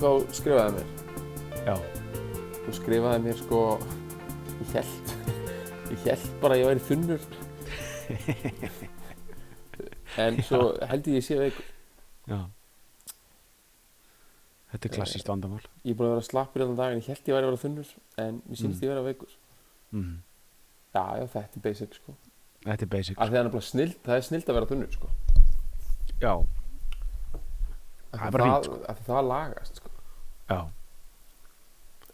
Þú skrifaði mér? Já. Þú skrifaði mér sko, ég held, ég held bara að ég væri þunnur, en svo held ég ég sé veikur. Já. Þetta er klassíst vandamál. Ég er búin að vera slappur allan dag en ég held ég væri að vera þunnur, en mér sýnst Mm. ég vera veikur. Mm. Já, já, þetta er basic, sko. Þetta er basic. Það er nefnilega snild, það er snild að vera þunnur, sko. Já, Það er það, af því það lagast, sko. Já.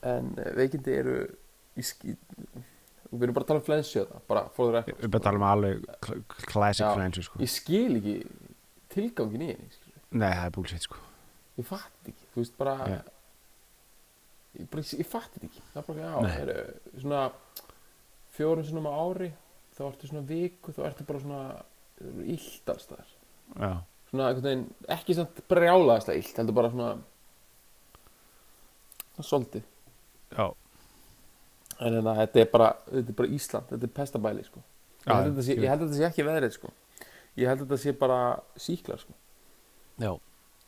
En eh, veikindi eru í ský... Við erum bara að tala um flensu þetta, bara for the record. Við bara tala um alveg classic flensu, sko. Ég skil ekki tilgangin í henni, skilur. Nei, það er bullshit, sko. Ég fatt ekki, þú veist bara... Já. Ég, bara, ég fatt ekki. Það er bara, já, Nei. er, svona fjórum sinnum á ári, þá ertu svona viku, þá ertu bara svona alls þar. Svona einhvern veginn, ekki samt brjálaðislega illt, heldur bara svona... Svolítið. Já. En hérna, þetta er bara, þetta er bara Ísland, þetta er pestabæli, sko. Ég held, að sé, ég held að þetta sé ekki veðrið, sko. Ég held að þetta sé bara síklar, sko. Já.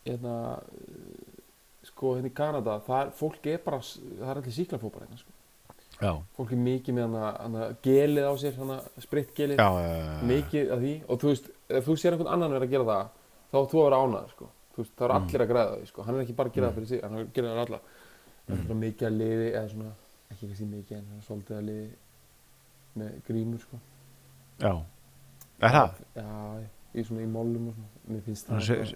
Hérna, uh, sko, hérna í Kanada, það er, fólk er bara, það er allir síklarfópar hérna, sko. Já. Fólk er mikið með hana, hana gelið á sér, hana spritgelið, Já, já, mikið af því. Og þú veist, ef þú sér einhvern annan vera að gera það, þá þú að vera ánæður, sko. Veist, það er Mm. allir að græða því, sko. Hann er ekki bara að gera Mm. það fyrir sig, hann er að gera það alla. Það Mm. er mikið að liði, eða svona, ekki kannski mikið, en svolítið að liði með grímur, sko. Já. Er það? Já, í svona í mollum og svona. Mér finnst það.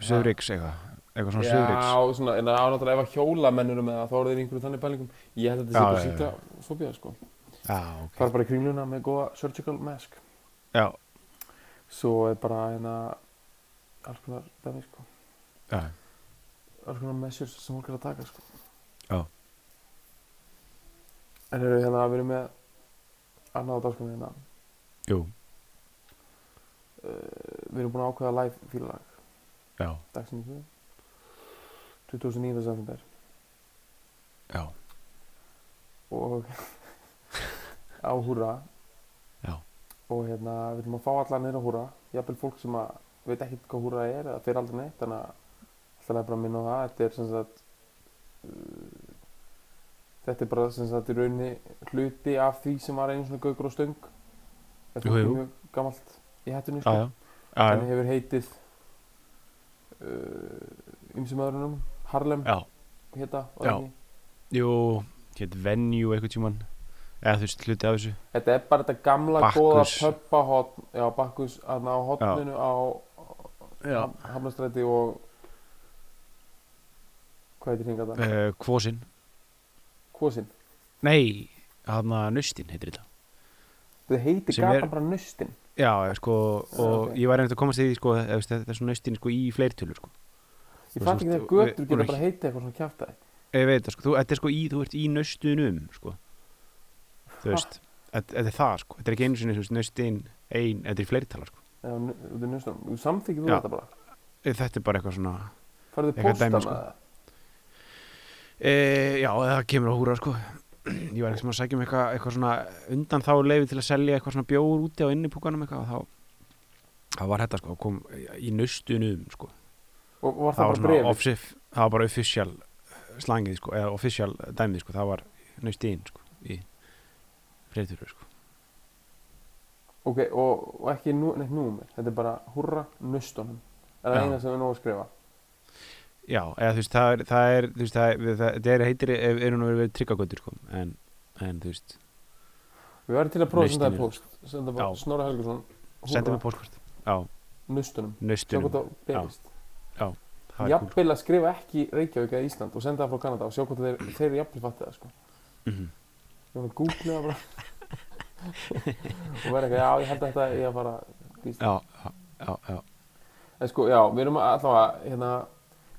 Söðriks eitthvað. Eitthvað svona Já, söðriks. svona, en það er náttúrulega ef að hjólamennur með það, þá eru þeir einhverju þannig pælingum. Ég held að þetta sé Já, bara já, já. síkla fóbía, sko. Já, ok. Fara bara í kringluna með góða surgical mask. Já. Svo er bara hérna, alls konar dæmi, sko. Já. Alls konar measures sem fólk er að taka, sko. Já. En eru hérna, við erum með annað á dagskonum hérna. Jú. Uh, við erum búin að ákveða live fílalag, Já. dagsningu. 2009. september. Já. og á húra Já. og hérna við viljum að fá alla á húra jafnvel fólk sem að veit ekkert hvað húra er eða fyrir aldrei neitt þannig að alltaf bara að minna á það þetta er sem sagt uh, þetta er bara sem sagt í rauninni hluti af því sem var einu svona gaukur og stöng þetta er mjög gamalt í hættinu Já, sko. já. Já, en já. hefur heitið ymsum öðrunum Harlem Já. Já. Jú, hétt venue eitthvað tíman. Eða þú veist, hluti af þessu. Þetta er bara þetta gamla Bakkus. góða pöppahotn, já Bakkus, aðna á hotninu á Já. Hafnastræti og hvað heitir hingað það? Uh, Kvosinn. Kvosinn. Nei, hann að Nustin heitir þetta. Þetta heitir gatan bara Nustin. Já, sko, og ok. ég var veginn að komast í sko, svona Nustin, sko, í fleirtölu, sko. Ég fatt ekki þegar götur voru bara heitið eitthvað svona kjaftaði. Ég veit það, sko, þú, sko þú ert í Nustunum, sko. Þú veist, þetta er það, sko. Þetta er ekki einu sinni, þú veist, Nustin, ein, þetta er í fleirtala, sko. Já, þetta er Nustin. Þú samþykir þú þetta bara. Þetta er bara eitthvað svona, Færðu Eitthvað posta með það? E, já, það kemur á húra, sko. Ég var eitthvað að sækja um eitthvað, eitthvað svona undan þá leiði til að selja eitthvað svona bjór úti á innipúkanum eitthvað og þá, þá var þetta, sko, kom í Nustunum, sko. Og var það það bara ofsif, það var bara official slangið sko, eða official dæmið sko, það var nöstin sko, í fleirtölu sko. Ok, og, og ekki nú, neitt númer. Þetta er bara húrra Nustunum. Er það eina sem við nóg að skrifa? Já, eða þú veist, það er, það er, þú veist, það er, það, er heitir, ef er hún að vera tryggagöndur sko, en, en þú veist, Við verðum til að prófa að senda það post. Senda bara Já. Snorra Helgason. senda mig postkvart. Já, Nustunum. Sjá hvað það berist. það er jafnvel að skrifa ekki Reykjavík eða Ísland og senda það frá Kanada og sjá hvort þeir, þeir eru jafnvel fattið það sko. Mhm. ég var að googla það bara og vera eitthvað, já ég held að þetta ég að fara Ísland já, já, já, já. en sko, já, við erum allavega hérna,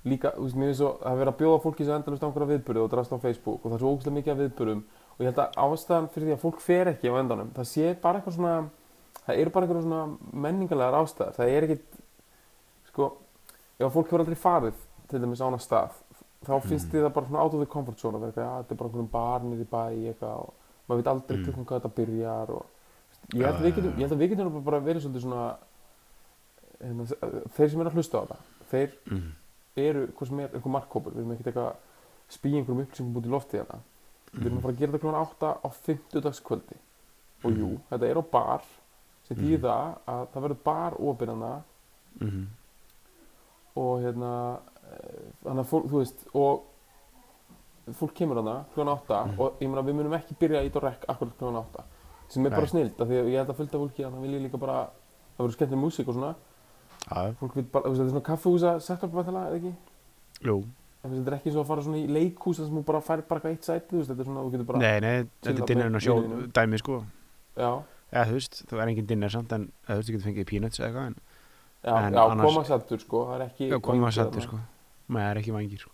líka, þú veist, mér finnst svo að vera að bjóða fólki sem endalust á einhverja viðburði og drast á Facebook og það er svo ógæslega mikið af viðburðum og ég held að ástæðan fyrir því að fólk fer ekki á endanum, það sé bara eitthvað svona það eru bara eitthvað svona menningarlegar ástæðar, það er ekkit sko, ef að fólk hefur aldrei farið til dæmis á hana stað þá finnst Mhm. þið það bara svona out of the comfort zone að vera eitthvað, já, þetta er bara einhverjum barnir í bæ eitthvað og maður veit aldrei Mm. mm. hvað þetta byrjar og ég held, getum, ég held að við getum bara verið svolítið svona hérna, þeir sem eru að hlusta á þetta þeir Mhm. Eru hvað sem er einhver markkópur, við erum ekkert eitthvað spýja einhverjum upplýsingum út í lofti hérna við erum að fara að gera þetta klokkan 8 á 50 kvöldi og jú, Mhm. þetta er á bar sem Mhm. þýðir það að það verður bar opinna Mhm. og hérna eh, þannig að fólk, þú veist og fólk kemur hana klokkan 8 Mhm. og ég meina við munum ekki byrja í þetta rekk akkurat klokkan 8 sem er bara Nei. snild, af því að ég held að fylgta fólki að það vilja líka bara, það verður skemmtileg músík og svona Já, fólk vil bara, þú þetta er svona kaffehúsa setup eða ekki? jú. Þú þetta er ekki svo að fara svona í leikhús þar sem þú bara fær bara eitthvað eitt sæti, þú þetta er svona, þú getur bara, Nei, nei, þetta er dinnerinn að sjó vinninum. dæmi sko já, Já, þú veist, það er engin dinner samt en eða, þú veist, þú getur fengið peanuts eða eitthvað en já, En já, annars- koma sættur, sko, það er ekki Já, koma að vængir sættu þarna. sko það er ekki vangir sko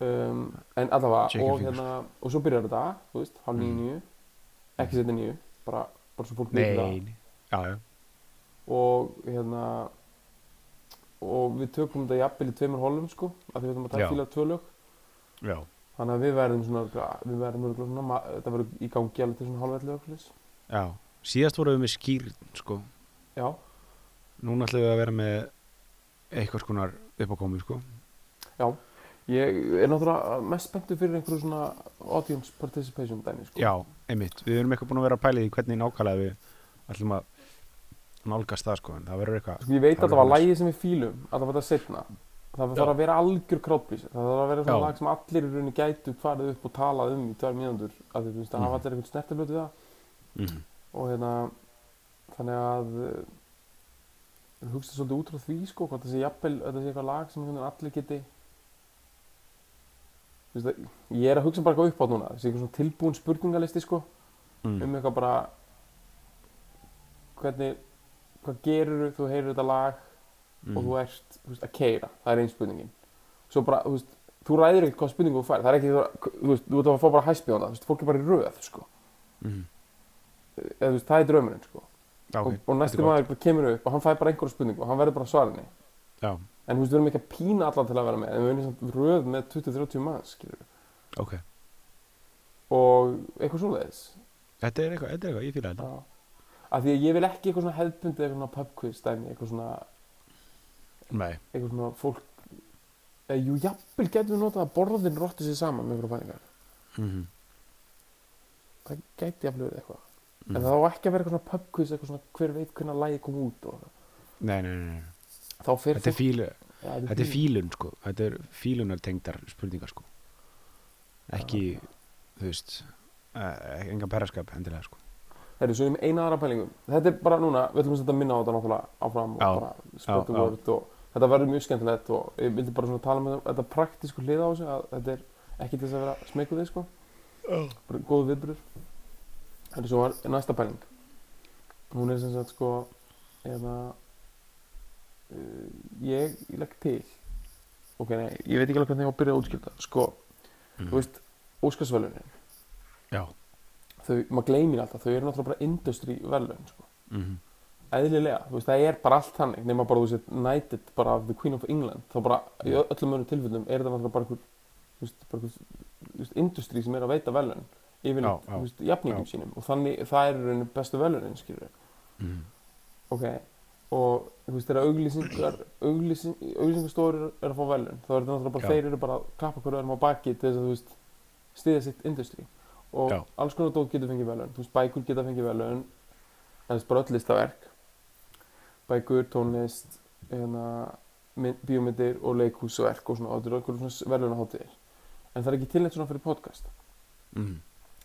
um, en allavega, og hérna, og svo byrjar þetta, þú veist, halv níu, Mm. ekki setja níu, bara, bara svo fólk veitir það, nei. já, já og hérna, og við tökum þetta jafnvel í tveimur holum, sko, af því við ætlum að Já. taka fíla tvö lög, Já, þannig að við verðum svona, við verðum svona, þetta verður í gangi alveg til svona halvveldu já. Síðast vorum við með skýr sko. Já, Núna ætlum við að vera með eitthvað skonar uppákomi sko. Ég er náttúrulega mest spenntur fyrir einhverju svona audience participation dæmi, sko. Já, einmitt, við erum eitthvað búin að vera að pæla í hvernig nákvæmlega við ætlum að nálgast það sko en það verður eitthvað Sko, ég veit Það alltaf að verður lægið sem við fílum, að það var þetta setna, það þarf að vera algjör crowdpleaser. Það þarf að vera svona lag sem allir í rauninni gætu farið upp og talað um í tvær mínútur, að því, þú veist, að Mhm. hafa allir einhvern snertiflötu við það. mm. Og hérna, þannig að, uh, við hugsa svolítið út frá því, sko, hvort það sé jafnvel, það sé eitthvað lag sem allir geti, þú veist, að, ég er að hugsa bara eitthvað upp á núna, þessi eitthvað svona tilbúin spurningalisti, sko, Mm. um eitthvað bara hvernig hvað gerur þú heyrir þetta lag Mm. og þú ert þú veist, að keira, það er einn spurningin. Svo bara, þú veist, þú ræðir ekkert hvað spurningu þú fær það er ekki, þú, þú veist, þú ert að fá bara hæspið á það, þú veist, fólk er bara í röð, sko. Mm. eða þú veist, það er draumurinn, sko. Já, ok, og, og gott. maður bara kemur upp og hann fær bara einhverja spurningu og hann verður bara henni Já, en þú veist, við erum ekki að pína alla til að vera með en við erum samt röð með 20-30 manns, skilur ok. Og eitthvað svoleiðis. Þetta er eitthvað, þetta er eitthvað, ég fýla þetta. Af því að ég vil ekki eitthvað svona hefðbundið eitthvað svona pub quiz dæmi, eitthvað svona Nei, eitthvað svona fólk eða jú, jafnvel getum við notað að borðin rottu sér saman með pælingar mm það gæti jafnvel verið eitthvað. Mm. en það á ekki að vera eitthvað svona pub quiz eitthvað svona hver veit hvernig lægi kom út og nei, nei, nei, nei. Þetta er, fílu, ja, þetta er fílun sko. Þetta er fílunar tengdar spurningar sko. Ekki, þú veist uh, engan perraskap endilega sko Herri, svo erum eina aðra pælingum þetta er bara núna, við ætlum að setja minna á þetta náttúrulega áfram og Já. bara já. word og þetta verður mjög skemmtilegt og ég vildi bara svona tala með þetta praktísku hlið á þessu að þetta er ekki til þess að vera smekuð þið sko. Bara góð viðbrur þetta er svo var næsta pæling. Hún er sem sagt sko eða uh, ég, ég legg til. Ok, nei, ég veit ekki alveg hvernig ég á að byrja að útskipta sko, mm. þú veist, Óskarsvelunin Já þau, maður gleymir alltaf, þau eru náttúrulega bara industry velun sko. mm. eðlilega, þú veist, það er bara allt þannig nema bara þú veist, knighted bara af the queen of England þá bara, í öllum önnum tilfellum er það náttúrulega bara einhver þú veist, bara einhver, industry sem er að veita velun já. þú veist, jafningum sínum og þannig, það er bestu velunin, skilur Mm. ok, og þú veist, þegar auglýsingar auglýsing, auglýsingastóri er að fá velun þá er þetta náttúrulega bara, Já. þeir eru bara að klappa hverju öðrum á baki til þess að, þú veist, stiðja sitt industry og Já. alls konar dót getur fengið velun þú veist, bækur geta fengið velun það er bara öll listaverk. Bækur, tónlist hérna, mynd, bíómyndir og leikhúsverk og svona, og þetta eru einhverjum svona velunaháttir en það er ekki tilnætt svona fyrir podcast. Mm.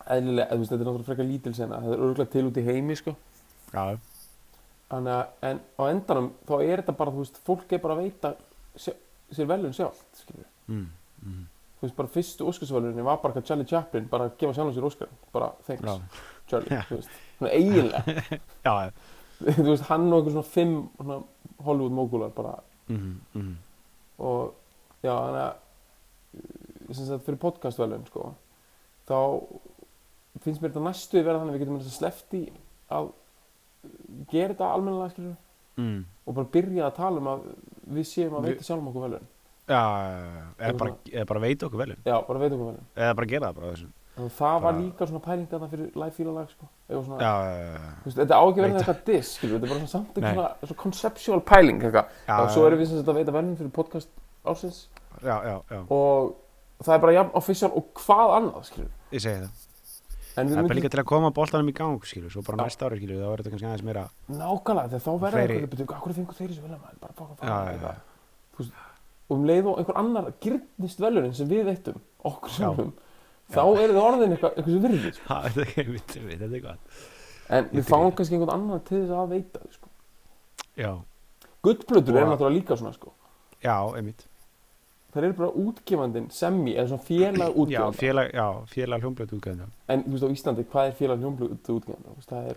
eðlilega, þú veist, þetta er náttúrulega frekar lítil sena. Það er örgulega til út í heimi, sko. Já, Þannig að, en á endanum þá er þetta bara, þú veist, fólk er bara að veita sjá, sér velun sjálft skilur. mm, mm, þú veist bara fyrstu Óskarsvelunin var bara hvað Charlie Chaplin bara að gefa sjálfum sér Óskar. Bara thanks já, Charlie Já. þú veist, svona eiginlega. Já, þú veist hann og einhver svona fimm svona Hollywood mógular bara. Mm, mm, og já þannig að uh, sem sagt fyrir podcastvelun sko þá finnst mér þetta næstu að vera þannig að við getum að slefti að gera þetta almennilega skilur mm. og bara byrja að tala um að við séum að Við- veita sjálfum okkur velun já, eða bara, eða bara veit okkur velun já, bara veita okkur velun eða bara gera það bara þessu. Og það var Bara- líka svona pæling þarna fyrir live fílalag sko. Svona, já, já, já, þetta á ekki Veit. eitthvað diss skilur, þetta er bara svona samt eitthvað svona, svona conceptual pæling eitthvað. já, og svo erum við sem sagt að veita velun fyrir podcast ásins já, já, já, og það er bara jafn official og hvað annað skilur ég segi það. En það er bara líka til að koma boltanum í gang skilur, svo bara Já. næsta ári skilur, þá er þetta kannski aðeins meira nákvæmlega þegar þá verður Og um leið og einhver annar gyrnist velunin sem við veittum okkur sjálfum þá eru þið orðin eitthvað, eitthvað sem virðið sko. Þetta er ekki- þetta er- þetta er gott. En við fáum kannski einhvern annan til þess að veita sko. já, gullplötur eru náttúrulega líka svona sko. já, einmitt. Það eru bara útgefandinn semmi eða svona félag útgefanda. já, félag hljómblötu útgæðan en þú veist á Íslandi, hvað er félag hljómblötu útgefanda það er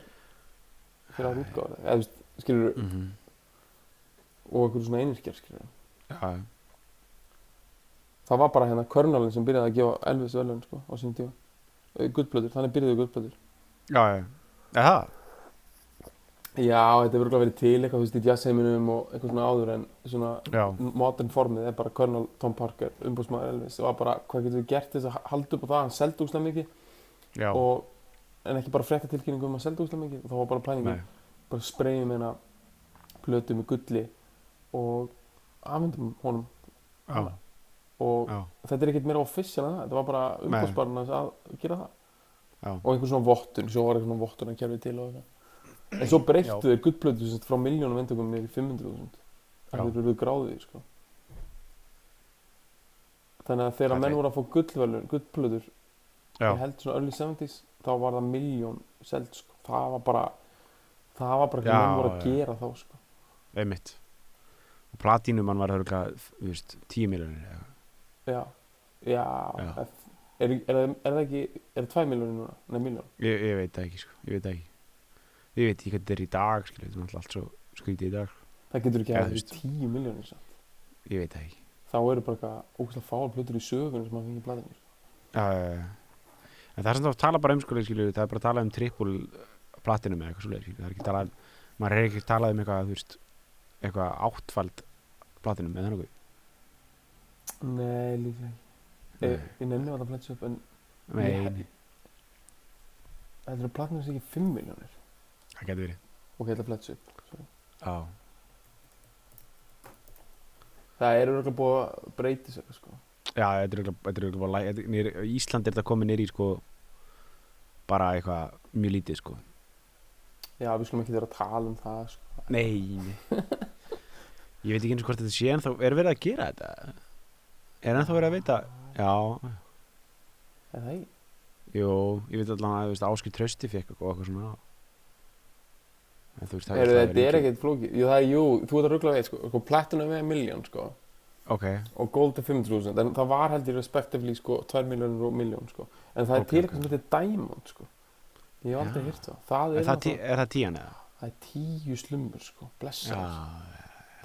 félag útgáður eða þú veist, skilur mm -hmm. og einhverju svona einirkjar skilur já, það var bara hérna Körnalinn sem byrjaði að gefa Elvis velun sko, á sín tíma. Gullplötur, þannig byrjaði gullplötur. Já, já, já, þetta hefur örugglega verið til eitthvað, þú veist, í jazzheiminum og eitthvað svona áður en svona já, modern formið er bara Colonel Tom Parker umbúsmaður Elvis, var bara, hvað getur við gert þess að halda upp á það, hann seldi úslega mikið? Og, en ekki bara frétta tilkynningu um að seldi úslega mikið. Og þá var bara plæningin, bara spreyjum hérna plötu með gulli og afhendum honum. Já, og já, þetta er ekkert meira official en það, þetta var bara umbúsbarinn að gera það. Já, og einhver svona vottun, svo var eitthvað svona vottun að kerfi til og eitthvað. En svo breyttu þeir sagt frá miljónum í 500.000 Já. það eru gráðið sko. þannig að þegar menn er- voru að fá gullplötur, já, ég held svona early 70s þá var það miljón seld sko. það var bara það var bara hvað menn voru að gera þá sko. einmitt. Og platínumann var veist, tíu miljonir eða já, já, Já. Er, er, er, er það ekki er það 2 miljónir núna, nei miljón ég, ég veit það ekki, sko, ég veit það ekki ég veit ekki hvað þetta er í dag, skilur, þetta er náttúrulega allt svo skrítið í dag, það getur ekki að það er 10 miljónir samt. ég veit það ekki þá eru bara eitthvað ógæslega fáar plötur í sögunum sem sko. já, já, já. en það er samt að tala bara um, skilur, skilur, það er bara að tala um trippul platinum eða eitthvað skilur, það er ekki talað maður er ekki talað um eitthvað, þú veist eitthvað áttfald platinum eða nokkuð nei, líka ekki Nei. Ég, nenni að það plætsa upp en Nei, nei, þetta eru platnum sem ekki 5 miljónir það getur verið ok, þetta plætsa upp já, það eru örgulega búið að breyti sér sko. já, þetta er örugglega- þetta er örugglega bara læ- í Ísland er þetta komið nýr í sko bara eitthvað mjög lítið sko já, við skulum ekki vera að tala um það sko. Nei, nei. Ég veit ekki eins og hvort þetta sé en þá er verið að gera þetta Er ennþá verið að veita Já, er það ekki? jú, ég veit allan að þú veist, Áskil Trausti fekk og eitthvað svona en, þú veist, það Heru, það þetta er ekkert flókið jú, það er, jú, þú ert að ruggla veit sko. sko, platinum er miljón sko. Ok, og gold er 500.000 en það var heldur respectively sko, 2 miljónir og miljón sko. en það er Ok, til eitthvað sem heitir diamond sko. ég hef aldrei hýrt það það er er, það, tí, er það tían eða? það er tíu slummur sko. blessa Já,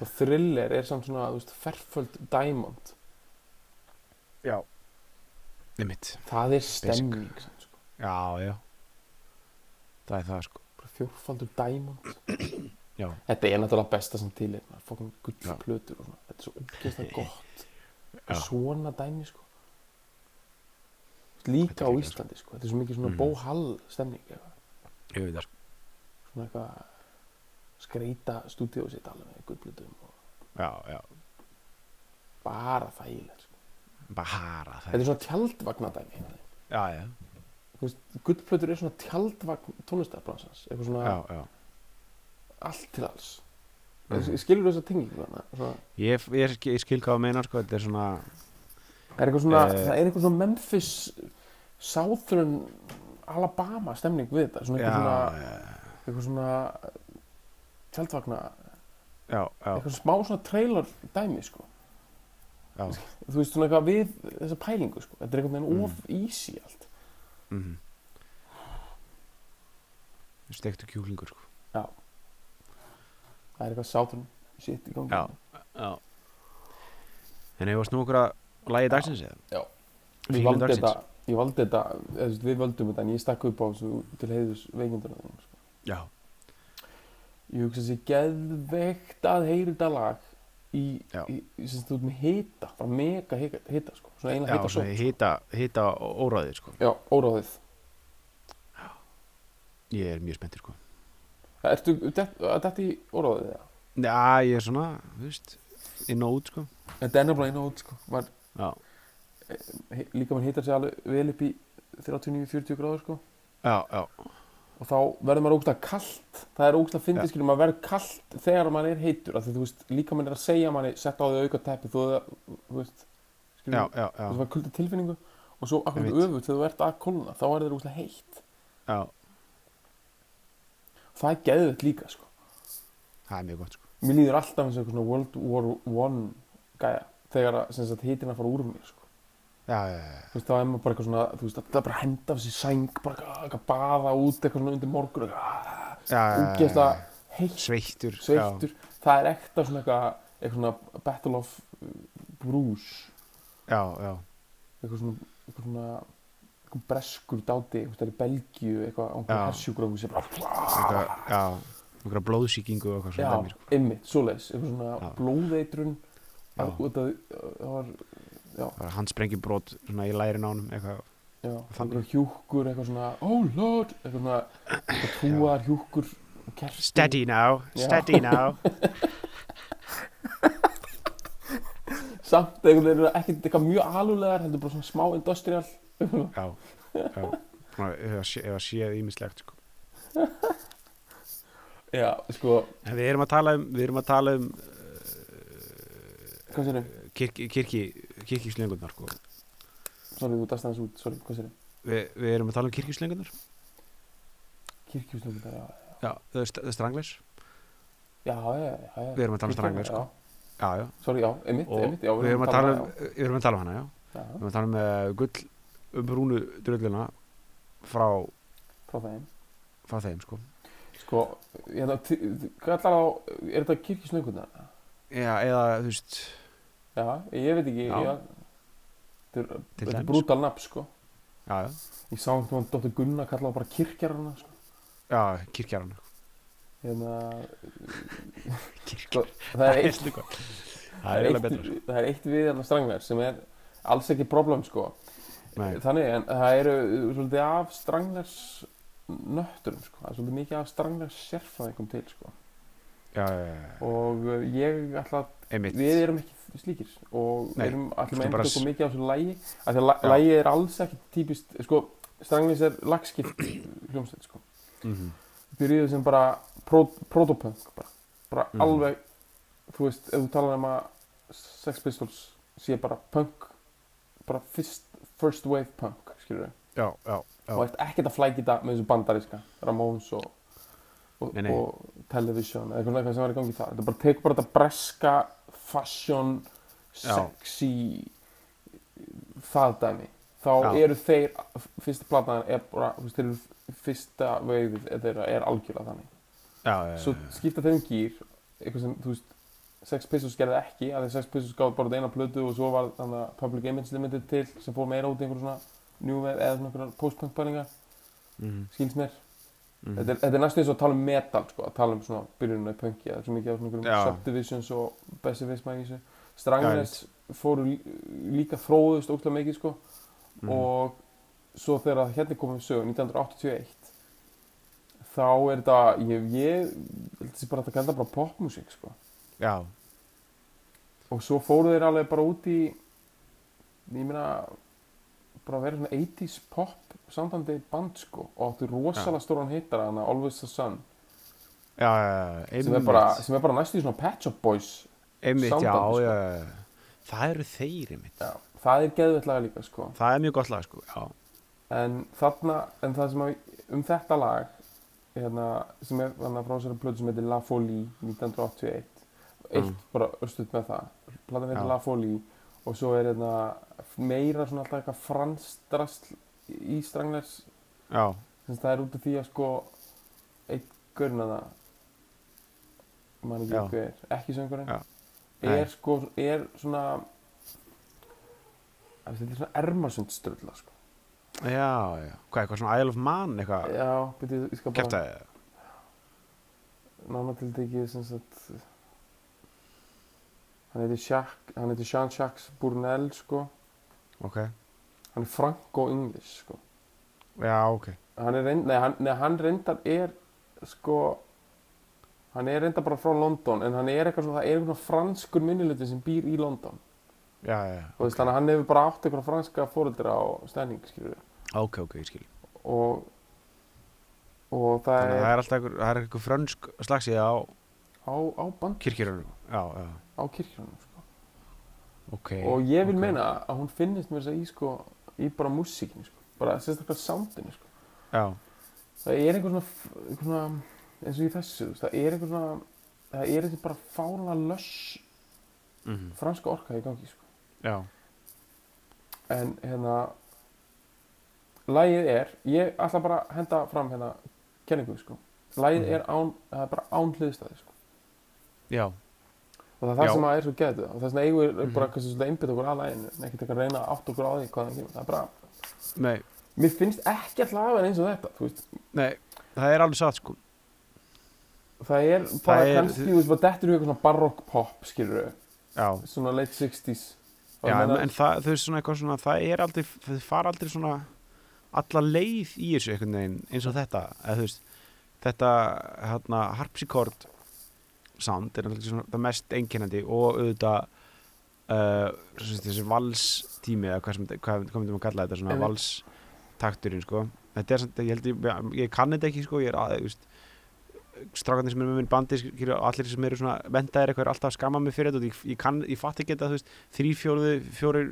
og thriller er samt svona ferföld diamond já. Einmitt, það er stemming samt, sko. já, já. Það er það sko. Bara fjórfaldur diamond Já, þetta er náttúrulega besta sem til er fokkin Já. gullplötur og svona. Þetta er svo umgjast gott. Já. svona dæmi sko. Líka á Íslandi sko. Þetta er svo mikið svona Mhm. bóhall stemning eitthvað. ég veit það sko. Svona eitthvað skreita stúdíu sitt alveg með gullplötum og Já, já, bara þægilegt. Bara það. Þetta er svona tjaldvagnadæmi. Já, já, gullplötur er svona tjaldvagn tónlistarbransans eitthvað svona já, já. allt til alls. Mhm. skilur þess að tengingu þarna svona Ég, ég, ég skil hvað að meina sko, þetta er svona Það er eitthvað svona, það er eitthvað svona Memphis Southern Alabama stemning við þetta svona Já, eitthvað svona, já, eitthvað svona tjaldvagna, eitthvað smá svona trailer dæmi sko þú veist svona eitthvað við þessa pælingu sko. þetta er einhvern veginn Mm. of easy allt mm Stektu kjúklingur sko það er eitthvað sátrun shit í gangi Já. Já En hefur snú okkur að lægi dagsins eða? Já. ég valdi þetta ég valdi þetta, eða, þú veist, við völdum þetta en ég stakk upp á þessu til heiðus veikindur sko. Já, ég hugsa þessi geðveikt að heyri þetta lag í, Já. í, í sem þú ert með hita bara mega hita sko. svona já hita svona sót hita, hita óræðið sko já, óráðið Ég er mjög spenntur sko ertu þetta í óráðið eða? Já, ég er svona, þú veist inn og út sko þetta er nefnilega eina út sko. Var, Já, he- líka mann hitar sig alveg vel upp í 39-40 gráður sko. já, já, og þá verður maður ógustlega kallt það er ógustlega Já. fyndið skilur maður verður kallt þegar maður er heitur. Af því þú veist líka mann er að segja manni sett á því auka teppi þú, þú veist skilur já, já, þú já, veist kulda tilfinningu. Og svo akkur öfugt þegar þú ert að kólna þá er það ógustlega heitt. Já, það er geðvett líka sko. Það er mjög gott sko. Mér líður alltaf eins og eitthvað svona World War One gæja þegar að að fara úr mér sko þú veist þá er maður bara eitthvað svona þú veist það er bara að henda af sér sæng bara eitthvað baða út eitthvað svona undir morgun eitthvað já, já, já, úgeðslega heitt. Sveittur sveittur. Það er ekta svona eitthvað eitthvað svona Battle of uh, Bruce Já, já, eitthvað svona eitthvað svona eitthvað breskur dáti eitthvað er í Belgíu eitthvað á Já. einhverjum hersjúkrahúsi bara eitthvað, já einhverja blóðsýkingu og eitthvað já, svona dæmi, sko. einmitt, svoleiðis. Eitthvað svona Já. blóðeitrun. Já. að- af Það var handsprengjubrót svona í lærin ánum eitthvað. Já, Þannig. eitthvað hjúkkur eitthvað svona oh lord eitthvað svona eitthvað trúar hjúkkur og kerti. Steady now, Já. steady now. Samt einhvern veginn ekkert eitthvað mjög alulegar heldur bara svona smá industrial. Já, já. Að að séð ímislegt sko. já, sko, En við erum að tala um við erum að tala um sér kirkji, kirkji, kirkjuslöngunar sko. sorry, þú dast aðeins út, sorry, hvað sér? Vi, Við erum að tala um kirkjuslöngunar kirkjúslöfum já, Já, það er st strangleis já, já, já, já Við erum að tala um strangleis sko. já, Já, sorry, já, við erum að tala um, já, við erum að tala um hana, já. Við erum að tala um uh, gull um brúnu drulluna frá, frá þeim. frá þeim sko. sko, hérna, t- hvað ætlar á er þetta kirkjúslöfum Já, eða þú veist já, ég veit ekki þetta er, brútal nafn, sko. Já, já, ég sá einhvern veginn Dóttir Gunnar kalla á bara kirkjarana, sko. Já kirkjaran hérna, Kirkjar. það er eitt Það það er eitt, betra sko. það er eitt við hérna stranglegar sem er alls ekki problem sko. Nei. þannig en það eru svolítið af stranglers nötturum sko, það er svolítið mikið af stranglers sérfræðingum til sko Já, og uh, ég ætla að einmitt. við erum ekki slíkir og Nei, erum skulum með bara einhverjum s- mikið á þessu lægi af því að lægið er alls ekki típist sko, stranglers er lagskipt hljómsveit sko. Mhm. byrjuðu sem bara protopunk bara, bara Mhm. alveg þú veist, ef þú talar um að Sex Pistols sé bara punk bara fyrst, first wave punk skilur já og ert ekkert að flækja þetta með þessu bandariska, Ramones og, og, og Television eða eitthvað sem var í gangi þar. Þetta bara tekur bara þetta breska fashion sexy það dæmi. Þá Já. eru þeir fyrsta platan er bara, fyrsta veifið þeirra er algjörlega þannig. Já, svo skipta þeim gýr eitthvað sem, þú veist Sex Pistols gerði ekki, af því Sex Pistols gáði bara eina plötu og svo var þannig að Public Image Limited til sem fór meira út í einhverjum svona wave eða svona post-punk pælingar. Mhm, skils mér, mhm. þetta, er, þetta er næstu eins og að tala um metal sko, að tala um svona byrjununa í punki það er svo mikið af svona subdivisions og pessimisma í þessu. Stranglers fóru lí- líka þróðust ógslag mikið sko Mhm. og svo þegar hérna komum við sögu 1981 þá er þetta ég, ég held þessi bara að þetta bara popmusík sko. Já, og svo fóru þeir alveg bara út í ég meina bara að vera svona 80s pop samtandi band sko og áttu rosalega stóran hittara hana Always the Sun. Já, já, já sem er, bara, sem er bara næstu í svona Pet Shop Boys Einmitt, já, soundbandi, sko. já, já, já Það eru þeir, einmitt. Já. það er geðveitlega líka sko. Það er mjög gott lag, sko, já. En þarna, en það sem að um þetta lag hérna, sem er þarna frá þessari plötu sem heitir La Folie 1981 eitt. Mm. bara östuð með það. Platan heitir. La Folie og svo er hérna meira svona alltaf eitthvað fransdrasl í Stranglers já, Þess, það er út af því að sko einn að það man ekki Já. hver, ekki söngurinn er sko, er svona að þetta er svona ermasundströlla sko. já, já. Hvað, eitthvað svona Isle of Man eitthvað? Já, byrju, ég skal bara kæftæði nána til tekið sem sagt hann heitir Jacques hann heitir Jean-Jacques Bournel sko. Ok, hann er franco-english sko. Já, ok. Hann er reynd, nei, hann, nei, hann reyndar er sko hann er reyndar bara frá London en hann er eitthvað svona, það er eitthvað franskur minniluti sem býr í London. Já, já, já, og okay. þannig að hann hefur bara átt eitthvað franska fóreldra á stæning skilur ok, ok, ég skil. Og og það þannig að er það er alltaf einhver, það er einhver frönsk slagsíða á á, á band já, á kirkjunum sko. ok og ég vil ok. meina að hún finnist mér þess að í sko í bara músíkinu sko bara sérstaklega soundinu sko það er einhver svona, svona eins og í þessu, það er einhver svona það er þessi bara fála löss mm franska orka í gangi sko. já, en hérna lagið er, ég ætla bara að henda fram hérna kenningu sko. lagið Mhm. er án, það er bara án hliðstæði sko. já, og það er það Já. sem að er svo geðið og þess vegna eigum við bara kannski svona einbytt okkur að laginu en ekkert eitthvað að reyna átt okkur á því hvað það kemur. Það er bara, nei, mér finnst ekki að laga eins og þetta þú veist, nei það er alveg satt sko. Það er bara er- kannski, þú veist, bara dettur í eitthvað svona baroque pop skilur já, svona late 60s Og já ég en, meina- en það, þau svona eitthvað svona það er aldrei, þau fara aldrei svona alla leið í þessu einhvern veginn eins og þetta, eða þú veist þetta, hérna, harpsichord sound er náttúrulega svona það mest einkennandi og auðvitað uh, þessi valstími eða hvað sem, hvað, myndum að kalla þetta svona Einmitt. valstakturinn sko þetta er samt, ég held ég, ég kann þetta ekki sko ég er að, þú veist strákarnir sem eru með minn bandi allir sem eru svona vendaðir eitthvað er alltaf að skamma mig fyrir þetta og ég, ég, kann, ég fatt ekki þetta þú veist, þrý fjóruðu, fjórir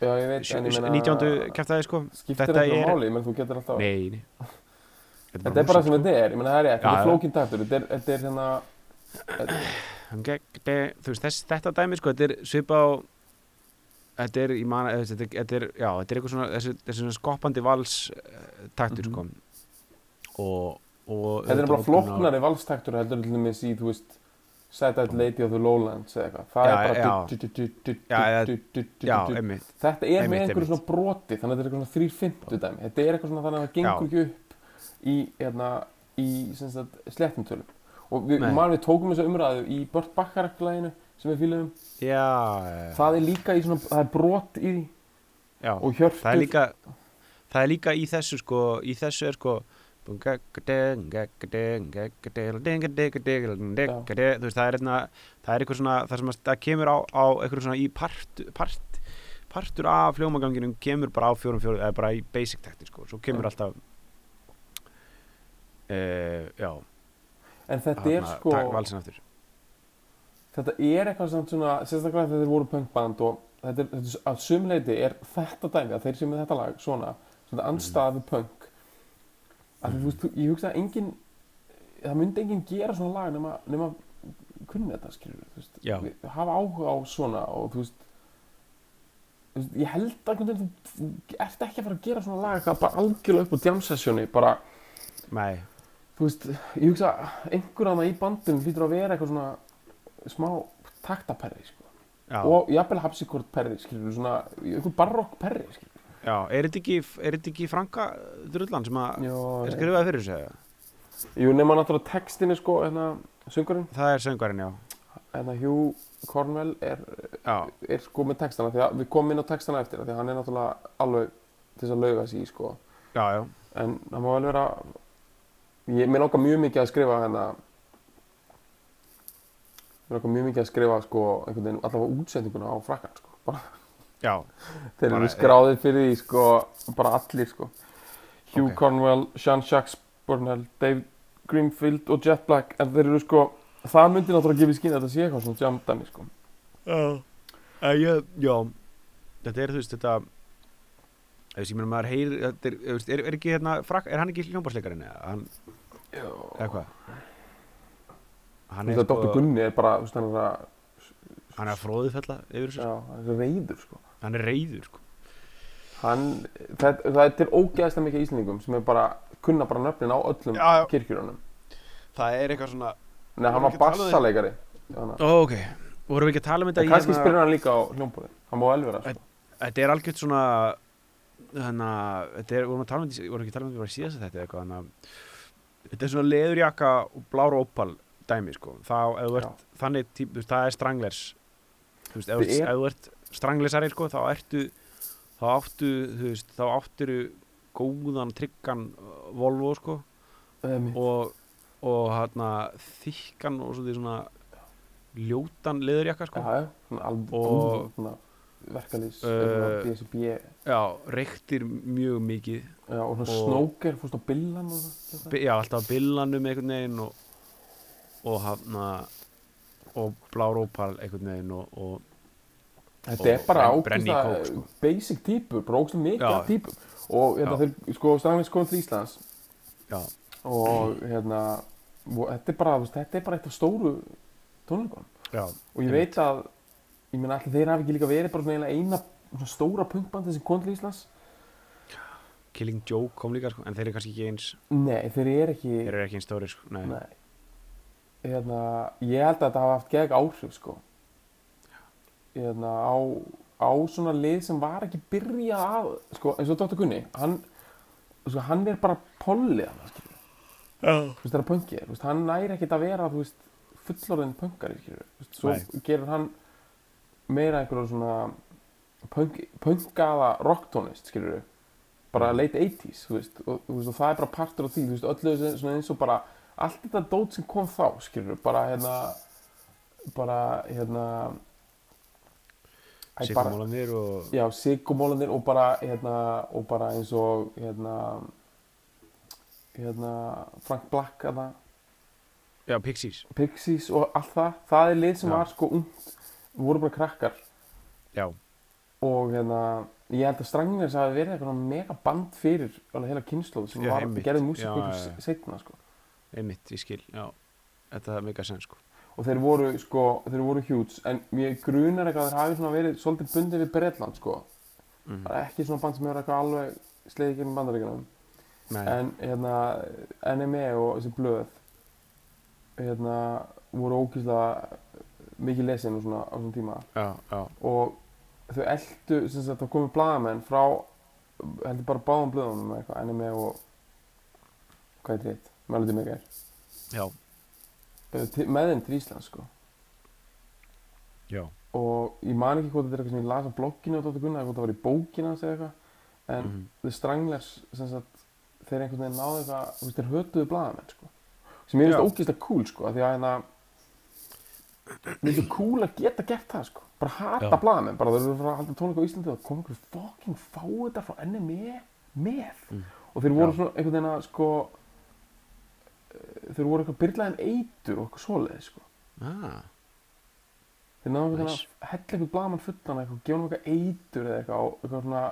já, ég veit, en ég meina nítjándu kæftæði sko skiptir Þetta ekki er- máli, ég menn þú getur alltaf nei, nei. þetta er bara sem þetta er, ég menna það er Já, þetta er já. flókin taktur þetta er, er hérna þú veist, þess, þetta dæmi sko, þetta er svipa á þetta er, man, þetta, þetta er já, þetta er eitthvað svona, þessi, þessi skoppandi vals uh, taktur Mhm. sko og, og þetta er bara flóknari valstaktur heldur til dæmis í, þú veist Sad-Eyed Lady of the Lowlands eða eitthvað. Það er bara þetta er með einmitt, einhverju einmitt. svona broti þannig að þetta er eitthvað svona þrýr fymtu dæmi. Þetta er eitthvað svona þannig að það gengur ekki upp í, hérna, sagt, slettumtölum og við, Nei. man, við tókum þessa umræðu í Burt Bacharach-læginu sem við fýlum já, það er líka í svona, það er brot í já. og hjörtur það er líka það er líka í þessu sko í þessu er sko veist það er einna það er eitthvað svona það að það kemur á, á eitthvað svona í part, part partur af fljómaganginum kemur bara á fjórum fjórum eða bara í basic takti sko. Svo kemur alltaf uh, já en þetta er þarna, sko tak- valsinn aftur. Þetta er eitthvað svona sérstaklega þegar þeir voru punkband og þetta er, þetta er að sumleiti er þetta dæmi að þeir sem er þetta lag svona svona andstæða við punk. Að þú veist, þú- ég hugsa að engin það myndi enginn gera svona lag nema, nema kunni þetta skilur hafa áhuga á svona og þú veist, ég held að þú, ert ekki að fara að gera svona lag eitthvað bara algjörlega upp á jam sessioni bara nei, þú veist, ég hugsa að einhver annað í bandum hlýtur að vera eitthvað svona smá taktaperri sko. já, og jafnvel hapsikort perri skilur, svona, einhver barokk perri skilur. já er þetta ekki er þetta ekki Franka Drullan sem að Já, er skrifaði fyrir þessu eða? jú, nema náttúrulega textinni sko, hérna, söngurinn það er söngvarinn já hérna, Hugh Cornwell er, er sko með textana því að við komum inn á textana eftir því að hann er náttúrulega alveg til þess að lauga sig í sko. já, já, en það má vel vera ég með nokkað mjög mikið að skrifa hérna mér nokkað mjög mikið að skrifa sko, allavega útsendinguna á frakkan sko. bara já, Þeir eru skráðið fyrir því sko, bara allir sko. Hugh Ok. Cornwell, Jean-Jacques Burnell, Dave Greenfield og Jet Black en þeir eru sko, það myndi náttúrulega gefa í skinn að þetta sé eitthvað svona jam dæmi sko. Já, uh, ég, já Þetta er þú veist þetta Þú veist, ég meina maður heyr er, þú veist, er, er ekki hérna frak, er hann ekki hljómbásleikarinn eða? Hann, eða hvað? Hann Þetta Dr. Gunni er bara, þú veist, hann er að hann er að fróðið fella yfir þessu já, hann er reyður sko. Hann er reyður sko. hann, það, það er ógeðslega mikið íslendingum sem er bara, kunna bara nöfnin á öllum Já, já. kirkjurunum það er eitthvað svona Nei, hann var að um bassaleikari að- ó, ok, vorum við ekki að tala um þetta í kannski hérna- spyrir hann líka á hljómbúrið Hann má vel vera sko. þetta er algjört svona þannig að þetta er, vorum að tala um þetta vorum ekki að tala um þetta bara í síðast þetta eitthvað þannig að þetta er svona leðurjakka og blár ópal dæmi sko. Þá ef þú ert þannig típ, þú veist, það er stranglers. Þú veist, ef, er- þú ert stranglesari sko þá ertu þá áttu, þú veist, þá áttiru góðan, tryggan uh, Volvo sko. Um, og, og hérna þykkan og svona, ljótan leðurjakka sko. Já, Og- verkalýs Uh, BSB já, reyktir mjög mikið. Já, og svona snóker, fórst á billan og já, alltaf á billanum einhvern veginn og, og hafna og blár ópal einhvern veginn og, og Þetta er bara kók, sko. basic típur, bara ógst mikið af típum. Og hérna þeir, sko, strangleins komum til Íslands. Já, og hérna og þetta er bara, þetta er bara eitt af stóru tónleikunum. Já, og ég veit að ég meina allir þeir hafi ekki líka verið bara svona eina svona stóra punkbandi sem kom til Íslands? Killing Joke kom líka sko, en þeir eru kannski ekki eins Nei, þeir eru ekki þeir eru ekki eins stóri sko, nei, Nei. Hérna, Ég held að þetta hafa haft gegn áhrif sko. Hérna, á, á svona lið sem var ekki byrjað að sko, eins og Dr. Gunni hann, sko, hann er bara pollið hann, já, Þú veist, það er veist, hann næri ekkit að vera þú veist, fullorðin veist, svo Nei. gerir hann meira einhverja svona punk, punkaða rocktónist skilur bara Mm. late 80s þú veist, og, og það er bara partur af því þú veist, öllu eins og bara allt þetta dót sem kom þá skilur bara hérna bara hérna Sigurmólanir og já, sigumólanir og bara hérna, og bara eins og hérna hérna Frank Black hérna, já, Pixies Pixies og allt það það er lið sem Já. var sko ungt við vorum bara krakkar. Já, og hérna ég held að Strangners hafi verið eitthvað svona mega band fyrir alveg heila kynnslóð sem Já, var einmitt. gerði músík Já, ykkur já, já. setna sko. Einmitt, ég skil, já. Þetta er mega sen sko. Og þeir voru sko, þeir voru huge en mér grunar eitthvað að þeir hafi svona verið svolítið bundið við Bretland sko. Mm. það er ekki svona band sem hefur eitthvað alveg sleiði gegnum bandaríkjunum. Nei, en hérna NME og þessi blöð hérna voru ógíslega mikið lesin og svona á svona tíma. Já, já, og þau eldu það komið blaðamenn frá heldur bara báðum blöðunum eitthvað NME og hvað er þetta, Melody Maker. Já, með þeim til Íslands sko. Já. Og ég man ekki hvort þetta er eitthvað sem ég las á blogginu Dóttur Gunnar eða hvort það var í bókina eða eitthvað en mhm, The Stranglers sagt þeir einhvern veginn náðu eitthvað þeir hötuðu blaðamenn sko. Sem ég finnst ógeðslega cool sko af því að hérna mér finnst það cool að geta gert það sko bara hata Já. blaðamenn bara þeir eru að að halda tónleika á Íslandi og koma einhverju fucking fá þetta frá NME með Mm. og þeir voru Já. svona einhvern veginn að sko eh, þeir voru eitthvað byrlaðin eitur og eitthvað svoleiði sko ah, þeir náðu einhvern veginn að hella eitthvað blaðmann fullan eitthvað, gefa hann eitthvað eitur eða eitthvað, og eitthvað svona,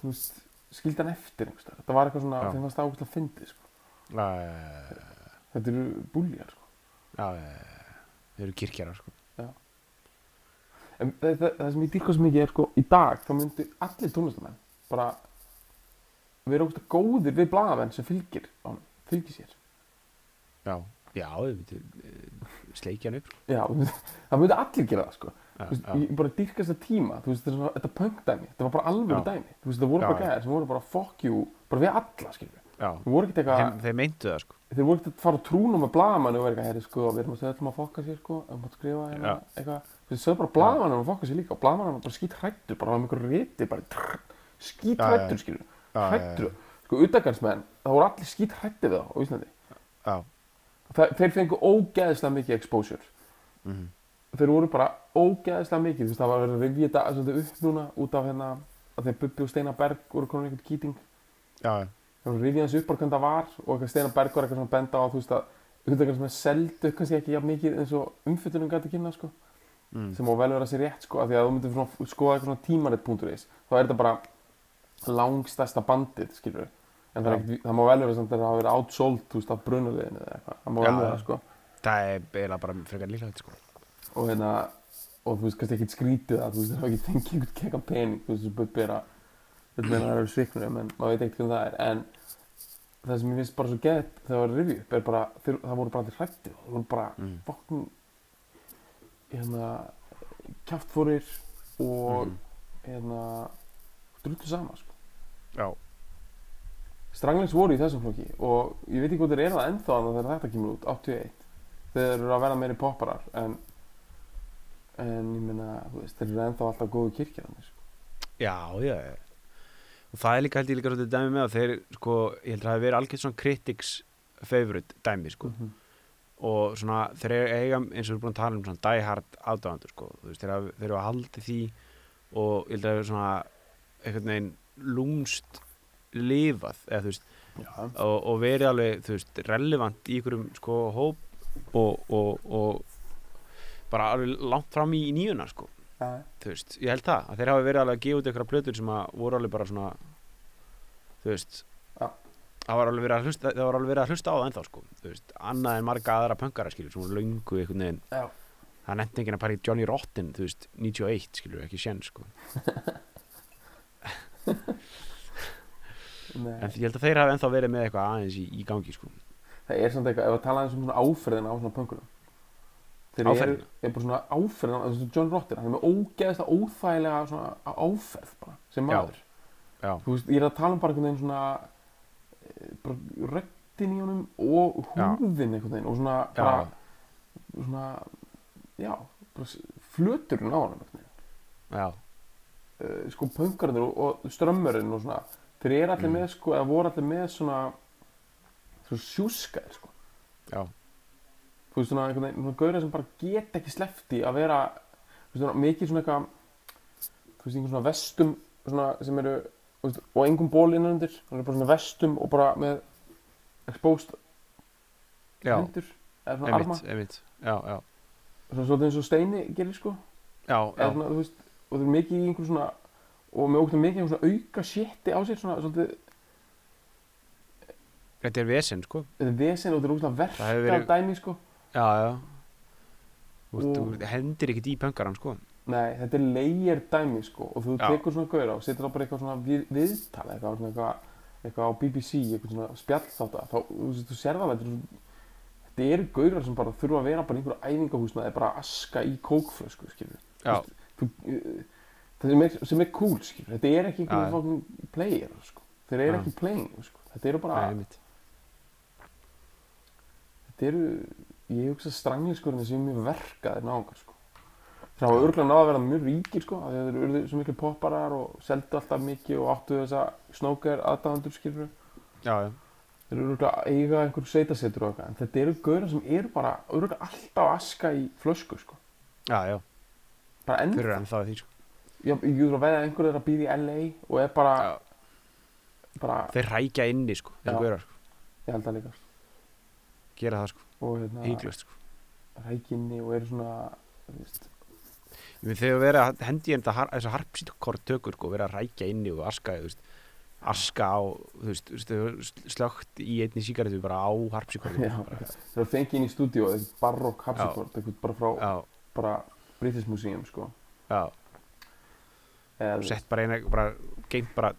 þú veist, skildi hann eftir einhvers staðar. Þetta var eitthvað svona, Já. þeim fannst það ákveðslega fyndið, sko. já, já, Þetta eru búljar, sko. já, já, þeir eru kirkjarar sko En það, það, það sem ég dýrka svo mikið er, sko, í dag, þá myndi allir tónlistamenn bara vera ógæslega góðir við blaðamenn sem fylgir hann, fylgir sér. já, já, þau veitir sleikjan upp sko. Já, það myndi allir gera það, sko. já, veist, ég bara dýrka þess tíma, veist, þetta, punk-dæmi, þetta var bara Já. dæmi. Veist, það voru Já, bara gæðir sem voru bara fuck you, bara við alla, skiljum við. Þú voru ekkert eitthvað... Þeim, þeir meintu það sko. Þeir voru ekkert að fara trúnum með blaðmann og vera eitthvað, herri sko, við erum að segja öllum að fokka sér sko, að maður skrifa hérna, eitthvað. Þeir sögðu bara blaðmann að fokka sér líka og blaðmann var bara skýt hrættur, bara með einhverju riti bara skýt skilur, já, hrættur sko, utakarsmenn, það voru allir skýt hrættið þá á Íslandi, já, Þa, þeir fengu ógeðslega mikið exposure, mhm, þeir voru bara ógeðslega mikið, það var að rifja þetta upp núna út af hérna að þeir Bubbi og Steinar Berg voru komin einhvern kýting. Já, það rifjað þessu upp bara hvernig það var og eitthvað Steinar Berg var eitthvað svona benda á þú veist að auðvitað sem er seldu kannski ekki jafn mikið eins og umfyllunum gæti kynna sko, mm, sem má vel vera sér rétt sko, af því að þú myndir svona, skoða eitthvað svona tímarit.is þá er þetta bara langstæsta bandið skilur en það, ekkert, það má vel vera samt að það hafa verið outsold þú veist af brunuleginu eða eitthvað. Það má vel vera sko. Það er eiginlega bara frekar líklegt sko. Og hérna og þú veist, kannski ekkert skrítið að þú veist, það bubbi er að þetta meina það eru sviknur, en maður veit ekkert hvernig það er en það sem ég finnst bara svo gett þegar það var review er bara, þeir, það voru bara allir hrættið það voru bara Mm. fokkin hérna kjáftfórir og Mhm. hérna drullu sama sko. Já, Stranglings voru í þessum flokki og ég veit ekki hvað þeir eru það ennþá þannig þegar þetta kemur út, 81 þeir eru að verða meiri popparar en en ég veist, þeir eru ennþá alltaf góðu kirkir þannig sko. já, já, já. Og það er líka held ég líka svolítið dæmi með að þeir, sko, ég held að það hafi verið algjörð svona critics favorite dæmi, sko. Mhm. Og svona, þeir eiga, eins og við erum búin að tala um svona die hard aðdáðandur, sko. Þú veist, þeir, eru að haldi því og ég held að það er svona einhvern veginn lúmst lifað, eða þú veist, og, og verið alveg, þú veist, relevant í einhverjum, sko, hóp og, og, og bara alveg langt fram í, í nýjuna, sko. Þú veist, ég held það að þeir hafa verið alveg að gefa út einhverja plötur sem að voru alveg bara svona þú veist það var alveg verið að hlusta, það var alveg verið að hlusta á það ennþá sko, þú veist, annað en marga aðra pöngara skilur, sem voru löngu einhvern veginn. Það nefndi enginn að í Johnny Rotten þú veist, 91 skilur, ekki sén sko. En ég held að þeir hafa ennþá verið með eitthvað aðeins í, í gangi sko. Það er samt eitthvað, ef að tala eins um svona áferðina á svona pönkunum þeir eru, Áferðina? er bara svona áferðina þessu John Rotten, hann er með ógeðslega óþægilega svona áferð bara, sem Já. maður já, þú veist, ég er að tala um bara einhvern veginn svona eh, bara röddin í honum og Já. húðin einhvern veginn og svona Já. bara, svona já, flöturinn á honum já, uh, sko pönkarnir og, og strömmurinn og svona þeir eru allir Mm. með sko, eða voru allir með svona svona sjúskaðir sko já, þú veist svona einhvern veginn, svona gauðra sem bara get ekki slefti að vera veist svona mikið svona eitthvað þú veist einhvern svona vestum svona sem eru veist, og engum ból innan undir það eru bara svona vestum og bara með exposed já. hendur eða svona arma. einmitt, einmitt, já, já. Svona svolítið eins og Steini gerir sko. Já, eða svona veist og þeir eru mikið í einhver svona og með ógættum mikið einhver svona auka sétti á sér svona svolítið þetta er vesen sko. Þetta er vesen og þetta er Það hefur verka verið- dæmi sko já, já. Veist, Og- þú hendir ekkert í pöngaran sko. Nei, þetta er layer dæmi sko og þú Já. tekur svona gauðra og setur á bara eitthvað svona við, viðtal eitthvað, svona eitthvað, eitthvað á BBC, eitthvað svona spjall þá, þú veist, þú sér það þetta eru þetta eru gauðrar sem bara þurfa að vera bara einhverju æfingahús með bara að aska í kókflösku, skilur já, þú, uh, það sem er, sem er cool, skilur þetta er ekki einhverju fucking player, sko. Þeir eru ekki playing, sko. Þetta eru bara, þetta eru ég hugsa strangliskurinn sem mjög verkaðir náungar, sko. Þeir hafa örgulega náða að vera mjög ríkir sko að þeir eru svo miklu popparar og seldu alltaf mikið og áttu þessa snókar aðdáðandur skilur já, já, þeir eru örgulega að eiga einhver sveitasetur og eitthvað en þetta eru gauðar sem eru bara örgulega alltaf að aska í flösku sko. Já, já. Bara enn þeir eru ennþá að því sko. Ég ég er að veða að einhver er að býða í LA og er bara, já, bara þeir rækja inni sko, þeir Já. gaurar sko, ég held að líka sko. Gera það sko, og hérna sko. rækinni og eru svona Ég meina, þegar verið að hendi ég þetta þessar harpsítkort tökur sko, verið að rækja inni og aska aska á veist, slögt í einni sígaretu bara á harpsíkortu þeir eru fengið inn í stúdíu barokk hapsikort, eitthvað bara frá bara British Museum sko. Já, Eða, og sett bara eina bara, geimt bara,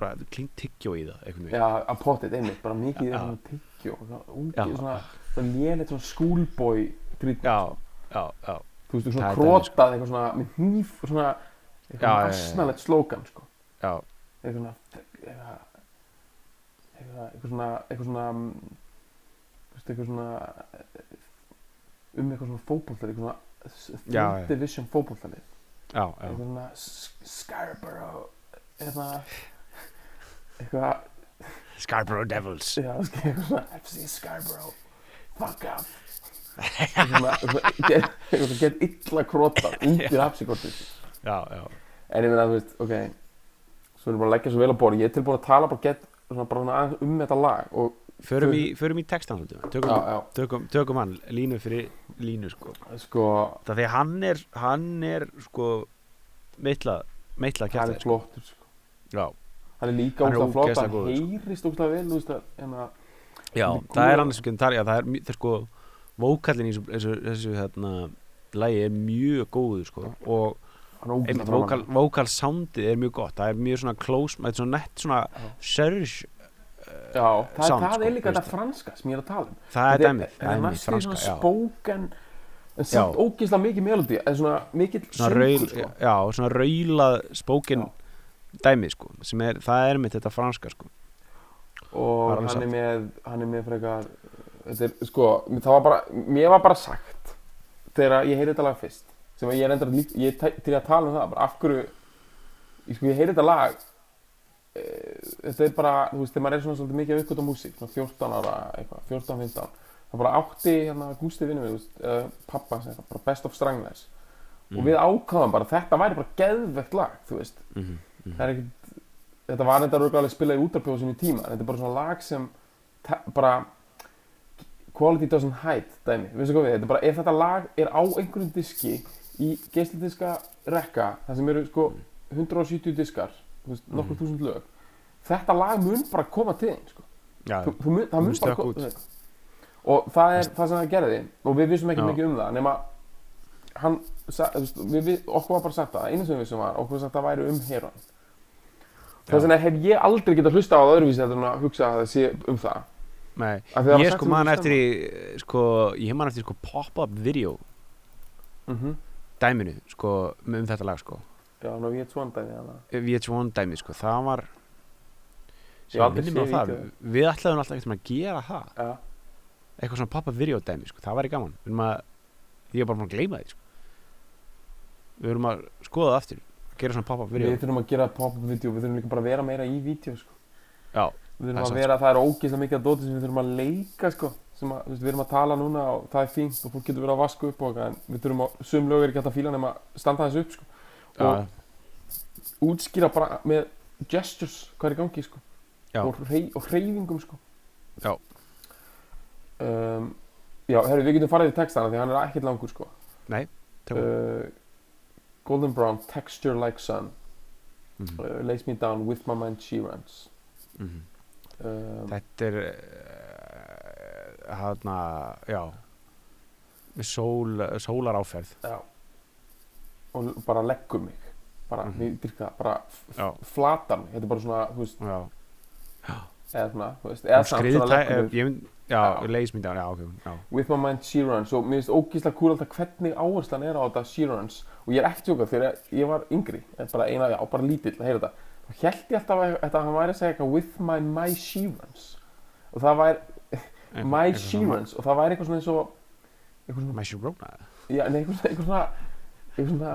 bara klingt tyggjó í það einhvern veginn. Já, að potið, einmitt, bara mikið Já. í svona tyggjó svona Já. ungi, svona, svona svona já, já, þú veist, svona Það dæmi, sko. krótað eitthvað svona, með hníf og svona Já, eitthvað asnalegt slókan, sko. Eitthvað svona eitthvað eitthvað eitthvað svona eitthvað svona mm, þú veist, eitthvað svona um eitthvað svona fótbollar eitthvað svona third division já. eitthvað svona Scarborough eitthvað eitthvað Scarborough Devils. Já, FC Scarborough. Fuck up get- get illa króta undir hapsikortið já, já, En ég meina, þú veist, ok. Svo erum við bara að leggja svo vel á borð. Ég er tilbúin að tala bara, get, svona, bara um þetta lag Og, förum í, förum í textan tökum, já, já, tökum, tökum hann línu fyrir línu sko. Sko það því að hann er hann er sko meitlað meitlað Hann er sko. flottur, sko. Já, Hann er líka ógstlega flott ógeðslega Hann sko. heyrist ógstlega vel, þú veist að að, já það er annars ekki að það er, mjög- sko vókallin í þessu, þessu, hérna, lagi er mjög góður sko og einmitt soundið er mjög gott það er mjög svona close, er svona nett svona Já. surge, Já, það, sound, það sko, er líka þetta franska sem ég er að tala um það er dæmið það er næstu franska, spóken en samt ógeðslega mikið melodi en svona söngur raul, sko. já, svona raulað spókin Já. Dæmið sko sem er, það er mitt þetta franska sko og hann er með hann er með frekar er, sko, það var bara, mér var bara sagt þegar ég heyri þetta lag fyrst sem ég er endur til að tala um það bara af hverju ég, sko, ég heyri þetta lag e, þetta er bara, þú veist, þegar maður er svona svolítið mikið aukvöld á músík, svona 14 ára eitthvað, 14-15, það bara átti hérna Gústi vinnu við, uh, pappa sem eitthvað, bara best of strangness Mhm. og við ákvaðum bara, þetta væri bara geðvegt lag, þú veist Mhm, mhm. Það er ekkert þetta var þetta röglega spilað í útarpjóðu sinni tíma en þetta er bara svona lag sem bara quality doesn't hide dæmi, veistu hvað við, þetta er bara ef þetta lag er á einhverjum diski í geisladiska rekka það sem eru sko 170 diskar veist, nokkur Mhm. þúsund lög þetta lag mun bara koma til þín sko. já, þú, þú mun, það Mun bara koma þú veist. og það er það sem það gerði og við vissum ekki Já. mikið um það nema hann, við, við, okkur var bara sagt það einu sem við vissum var, okkur sagt að það væri um heroin þess vegna hef ég aldrei getað hlusta á það öðruvísi en að hugsa að það sé um það. Nei, það ég sko man eftir í sko, ég man eftir sko pop-up video. Mm dæminu sko um þetta lag sko. Já, ná ég er svondæmi þannig VH1 dæmi sko, það var sem hef mig á það, við ætlaðum alltaf ekkert að gera það, ja. eitthvað svona pop-up video dæmi sko, það væri gaman, við erum að ég er bara búin að gleyma því sko. Við erum að skoða það aftur gera svona pop-up video við þurfum að gera pop-up video við þurfum líka bara að vera meira í vídeo sko. já, við þurfum að vera, það er ógeðslega mikið að dóti sem við þurfum að leika sko. sem að, þú veist, við erum að tala núna og það er fínt og fólk getur verið að vaska upp og eitthvað en við þurfum að, sum lög er ekki að fíla nema að standa þessu upp sko. Og- útskýra bara með gestures hvað er í gangi sko. Já. og, rey, og hreyfingum sko. Já. um, já, herru, við getum farið í textana því hann er ekkert langur sko. tökum uh, Golden Brown, Texture Like Sun Mhm, uh, Lays Me Down, With My Mind She Runs mhm. um, þetta er uh, hana, já með sól, sólar áferð já. og bara leggur mig bara, mm. -hmm. dyrka, bara f- Já. flatar mig, þetta er bara svona þú veist, já, eða svona, þú veist eða samt skriðtæ, svona leggur mig ég mynd já, Já. leys mér já, ok, já. With My Mind She Runs. Og mér finnst ógíslega cool alltaf hvernig áherslan er á þetta She Runs. Og ég er ekki tjókað þegar ég var yngri en bara eina, já, bara lítill að heyra þetta. Og held ég alltaf að, að hann væri að segja eitthvað With My My She Runs. Og það væri My eitthvað She svona- Runs. Og það væri eitthvað svona eins og eitthvað svona My Sharona Já, nei, eitthvað, eitthvað svona eitthvað svona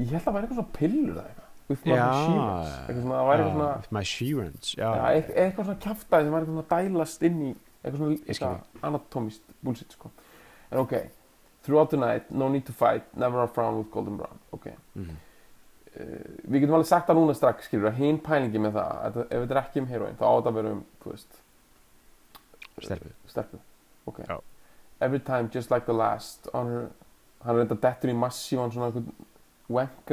ég held að það væri eitthvað svona pillur eða eitthvað with my svona, það væri eitthvað svona With My já, eit- eitthvað svona kjaftaði sem væri eitthvað svona dælast inn í eitthvað svona anatomist bullshit sko. En ok, throughout the night, no need to fight never a frown with golden brown ok, mhm, uh, við getum alveg sagt það núna strax skilur að hinn pælingi með það að, ef þetta er ekki um heroin, þá á þetta að vera um þú veist, stelpu. stelpu ok. Já. every time just like the last on her hann er enda dettur í massívan svona einhvern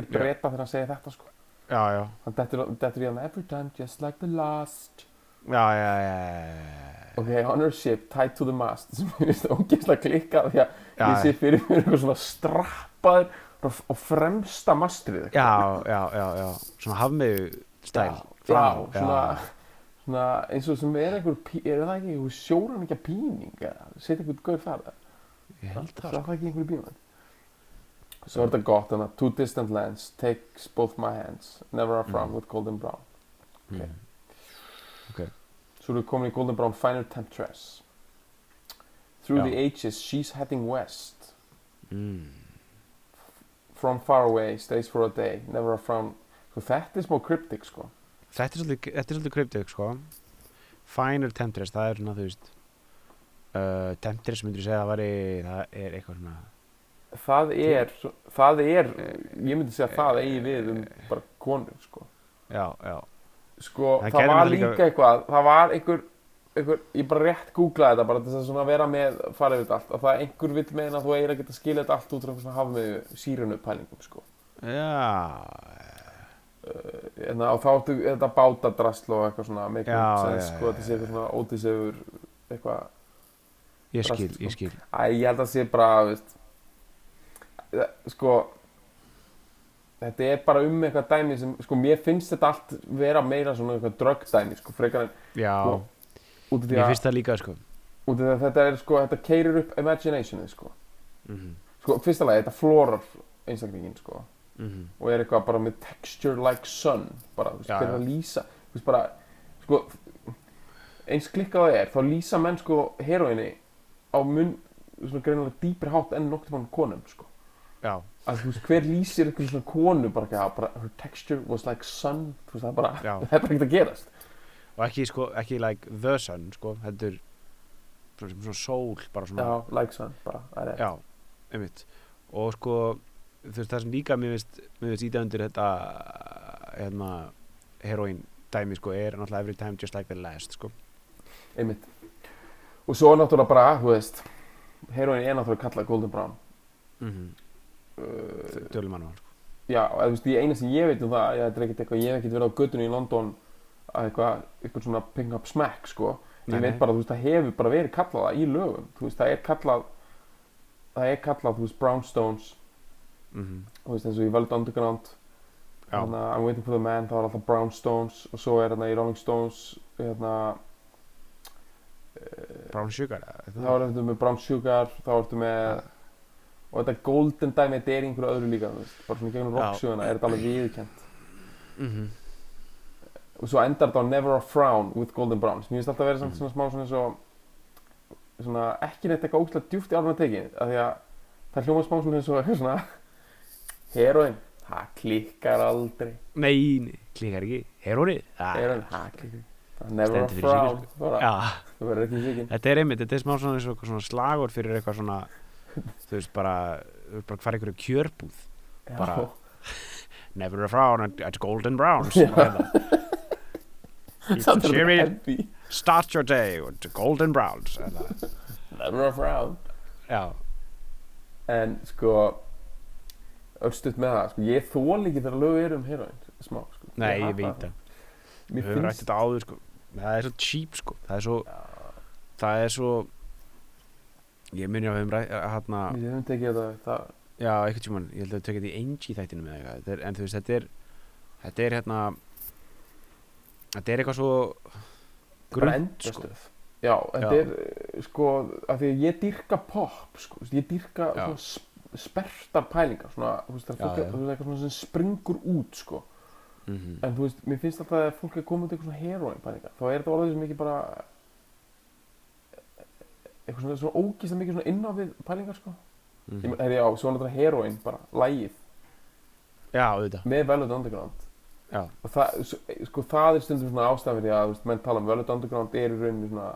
Já. breyta þegar hann segir þetta sko já, já, hann dettur, dettur í hann every time just like the last. Já, já, já, já, ok, on her ship tied to the mast. Sem ég finnst ógeðslega klikkað því að ég sé fyrir mér eitthvað svona strappaður og, og fremsta mastrið já, já, já, já, svona hafmiðu stæl. Já, já, svona, svona eins og sem er einhver er það ekki sjóran ekki að píning setja einhvern gaur þar eða? ég held Það það er það ekki einhverju bíómynd Svo er þetta gott þannig að Two distant lands takes both my hands. Never a frown Mhm. with golden brown. Mhm. Svo erum við komin í golden brown Finer temptress. Through Já. the ages she's heading west. Mm. From far away stays for a day. Never a frown Svo þetta er smá cryptic sko. Þetta er svolítið, þetta er svolítið kryptik sko. Final Temptress, það er svona þú veist uh, Temptress myndir segja að það það er eitthvað svona Það er, það er Ég myndi segja að það eigi við um bara konur sko. Já, já, Sko, Það það, var líka, líka- eitthvað, það var einhver, einhver, ég bara rétt googlaði þetta bara þess að vera með, yfir þetta allt, og það er einhver vill meina að þú eigir að geta skilja þetta allt út frá svona hafa með sírunu pælingum, sko. já. Uh, og þá áttu þetta bátadrasl og eitthvað svona, make já, sense, sko, þetta sé eitthvað svona ótísefur, eitthvað, ég skil, Drast, ég sko. skil. Æ, ég held að sé bara, veist, það- sko þetta er bara um eitthvað dæmi sem, sko, mér finnst þetta allt vera meira svona eitthvað dröggdæmi, sko, frekar en já, Sko, út af því mér að, finnst það líka sko. út af því að þetta er, sko, þetta keirir upp imaginationið, sko. Mm sko, fyrsta lagi, þetta florar einstaklingin, sko. -hmm. og er eitthvað bara með texture like sun bara, þú veist, Já, hver er já. að lýsa? Þú veist, bara, sko eins klikkað það er, þá lýsa menn, sko heroinni á mun svona greinilega dýpri hátt enn nokkuð mann konum, sko já, að þú veist, hver lýsir einhvern svona konu bara, ekki, já, bara, her texture was like sun þú veist, það er bara, já. það er bara ekkert að gerast. Og ekki sko, ekki like the sun sko, heldur svona, svona sól, bara svona já, like sun, bara, það er Já, einmitt. Og sko, þú veist, það sem líka mér veist, mér veist íta undir þetta hérna, heroin dæmi sko, er náttúrulega every time just like the last sko. einmitt. Og svo náttúrulega bara, þú veist heroin er náttúrulega kallað Golden Brown. Mm -hmm. tölum hann sko. Já, eða, þú veist, ég eina sem ég veit um það, ég, hef ekkert verið á göttunni í London að eitthvað, eitthvað svona ping up smack, sko. Ég Nei, veit bara, þú veist, það hefur bara verið kallað það í lögum, þú veist, það er kallað, það er kallað, þú veist, Brownstones, mm þú veist, eins og í Velvet Underground, Já, hérna, I'm Waiting for the Man, það var alltaf Brownstones og svo er hérna í Rolling Stones, hérna, brown sugar þá er þetta með Brown Sugar, þá ertu með, og þetta Golden dæmi, þetta er einhverju öðru líka, veist, bara svona gegnum Já. rocksuguna, er þetta alveg viðurkent. mm og svo endar þetta á Never a Frown with Golden Browns. Mér finnst alltaf að vera samt Mhm. svona smá svona og svona ekki neitt eitthvað óslega djúft í alveg tekið af því að það hljóma smá svona eitthvað svona heroin, það klikkar aldrei. Nei, nei, klikkar ekki. Heroin, það klikkar Það er Never a Frown Já, þú verður ekki svikinn þetta er einmitt, þetta er smá svona, svona slagur fyrir eitthvað svona þú veist bara, bara hvað er einhverju kjörbúð. Bara- Never a frown at, at golden browns Já. Er heavy start your day with golden browns eða, Never a Frown. Já, en sko örstuðt með það, sko, ég þól ekki þegar lög eru um heroin smá, sko. Nei, ég hata veit það. Við höfum rætt finnst þetta áður sko. Það er svo cheap sko. Það er svo, það er svo Ég minni við höfum rætt hérna, við höfum tekið það, Já, einhvern tímann, ég held að við tökja þetta í Angie þættinu með eitthvað. Er- En þú veist, þetta er Þetta er hérna Þetta er eitthvað svo grunnt sko. já, þetta er eh, sko af því að ég dyrka pop sko, ég dyrka svona sp- sperrtar pælingar svona, þú veist, það er eitthvað svona sem springur út sko, mm en þú veist, mér finnst alltaf að fólk er komið til eitthvað svona heroin pælingar þá er þetta orðið sem ekki bara eitthvað svona, svona ógist mikið svona inn á við pælingar sko. -hmm. ég, er, já, svo náttúrulega heroin bara, lægið Já, auðvitað. Með Velvet Underground. Já, og það, s- sko, það er stundum svona ástæðan fyrir því að þú veist, menn tala um Velvet Underground er í rauninni svona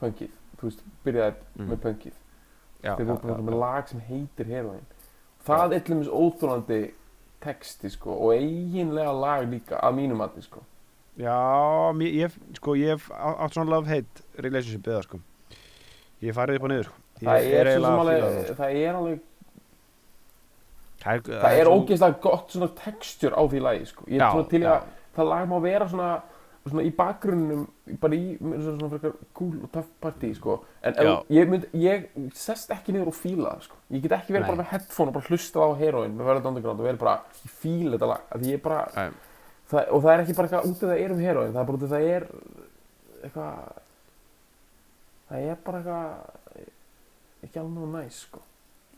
punkið, þú veist, byrjaði mm. með punkið. Já, voru bara já, með lag sem heitir heroin það er til dæmis óþólandi texti sko og eiginlega lag líka að mínum mati sko. Já, ég, sko, ég átt svona love-hate relationship eða, sko. Ég farið upp og niður, sko. Það er, að alveg, það, sko. það er alveg Það er, það er ógeðslega gott svona textur á því lagi sko ég er svona til að það lag má vera svona svona í bakgrunnum bara í svona, svona frekar cool og tough party sko en ég, mynd, ég sest ekki niður og fíla það sko ég get ekki verið Nei. bara með headphone og bara hlusta á heroin með verðið underground og verið bara ég fíla þetta lag að ég bara það, og það er ekki bara eitthvað út af það er um heroin það er bara út af það er eitthvað það er bara eitthvað ekki alveg nóg næs sko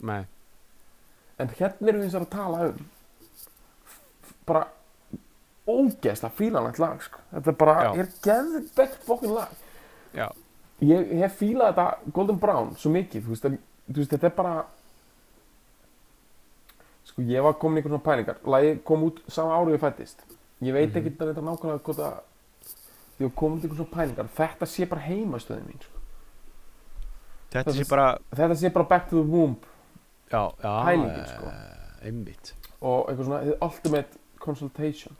Nei, en hérna erum við eins og að tala um bara ógeðslega fílanlegt lag sko. þetta er bara, Já. er geðvegt fokkin lag já, ég hef fílað þetta Golden Brown svo mikið, þú veist, að, þú veist þetta er bara sko ég var komin í einhvern svona pælingar lagið kom út sama árið ég fættist ég veit Mhm. ekki þetta nákvæmlega hvort að ég var komin í einhvern svona pælingar þetta sé bara heimastöðin mín sko. Þetta sé bara, þetta sé bara back to the womb já, já, Pælingin, sko. eh, einmitt. og eitthvað svona hið ultimate consultation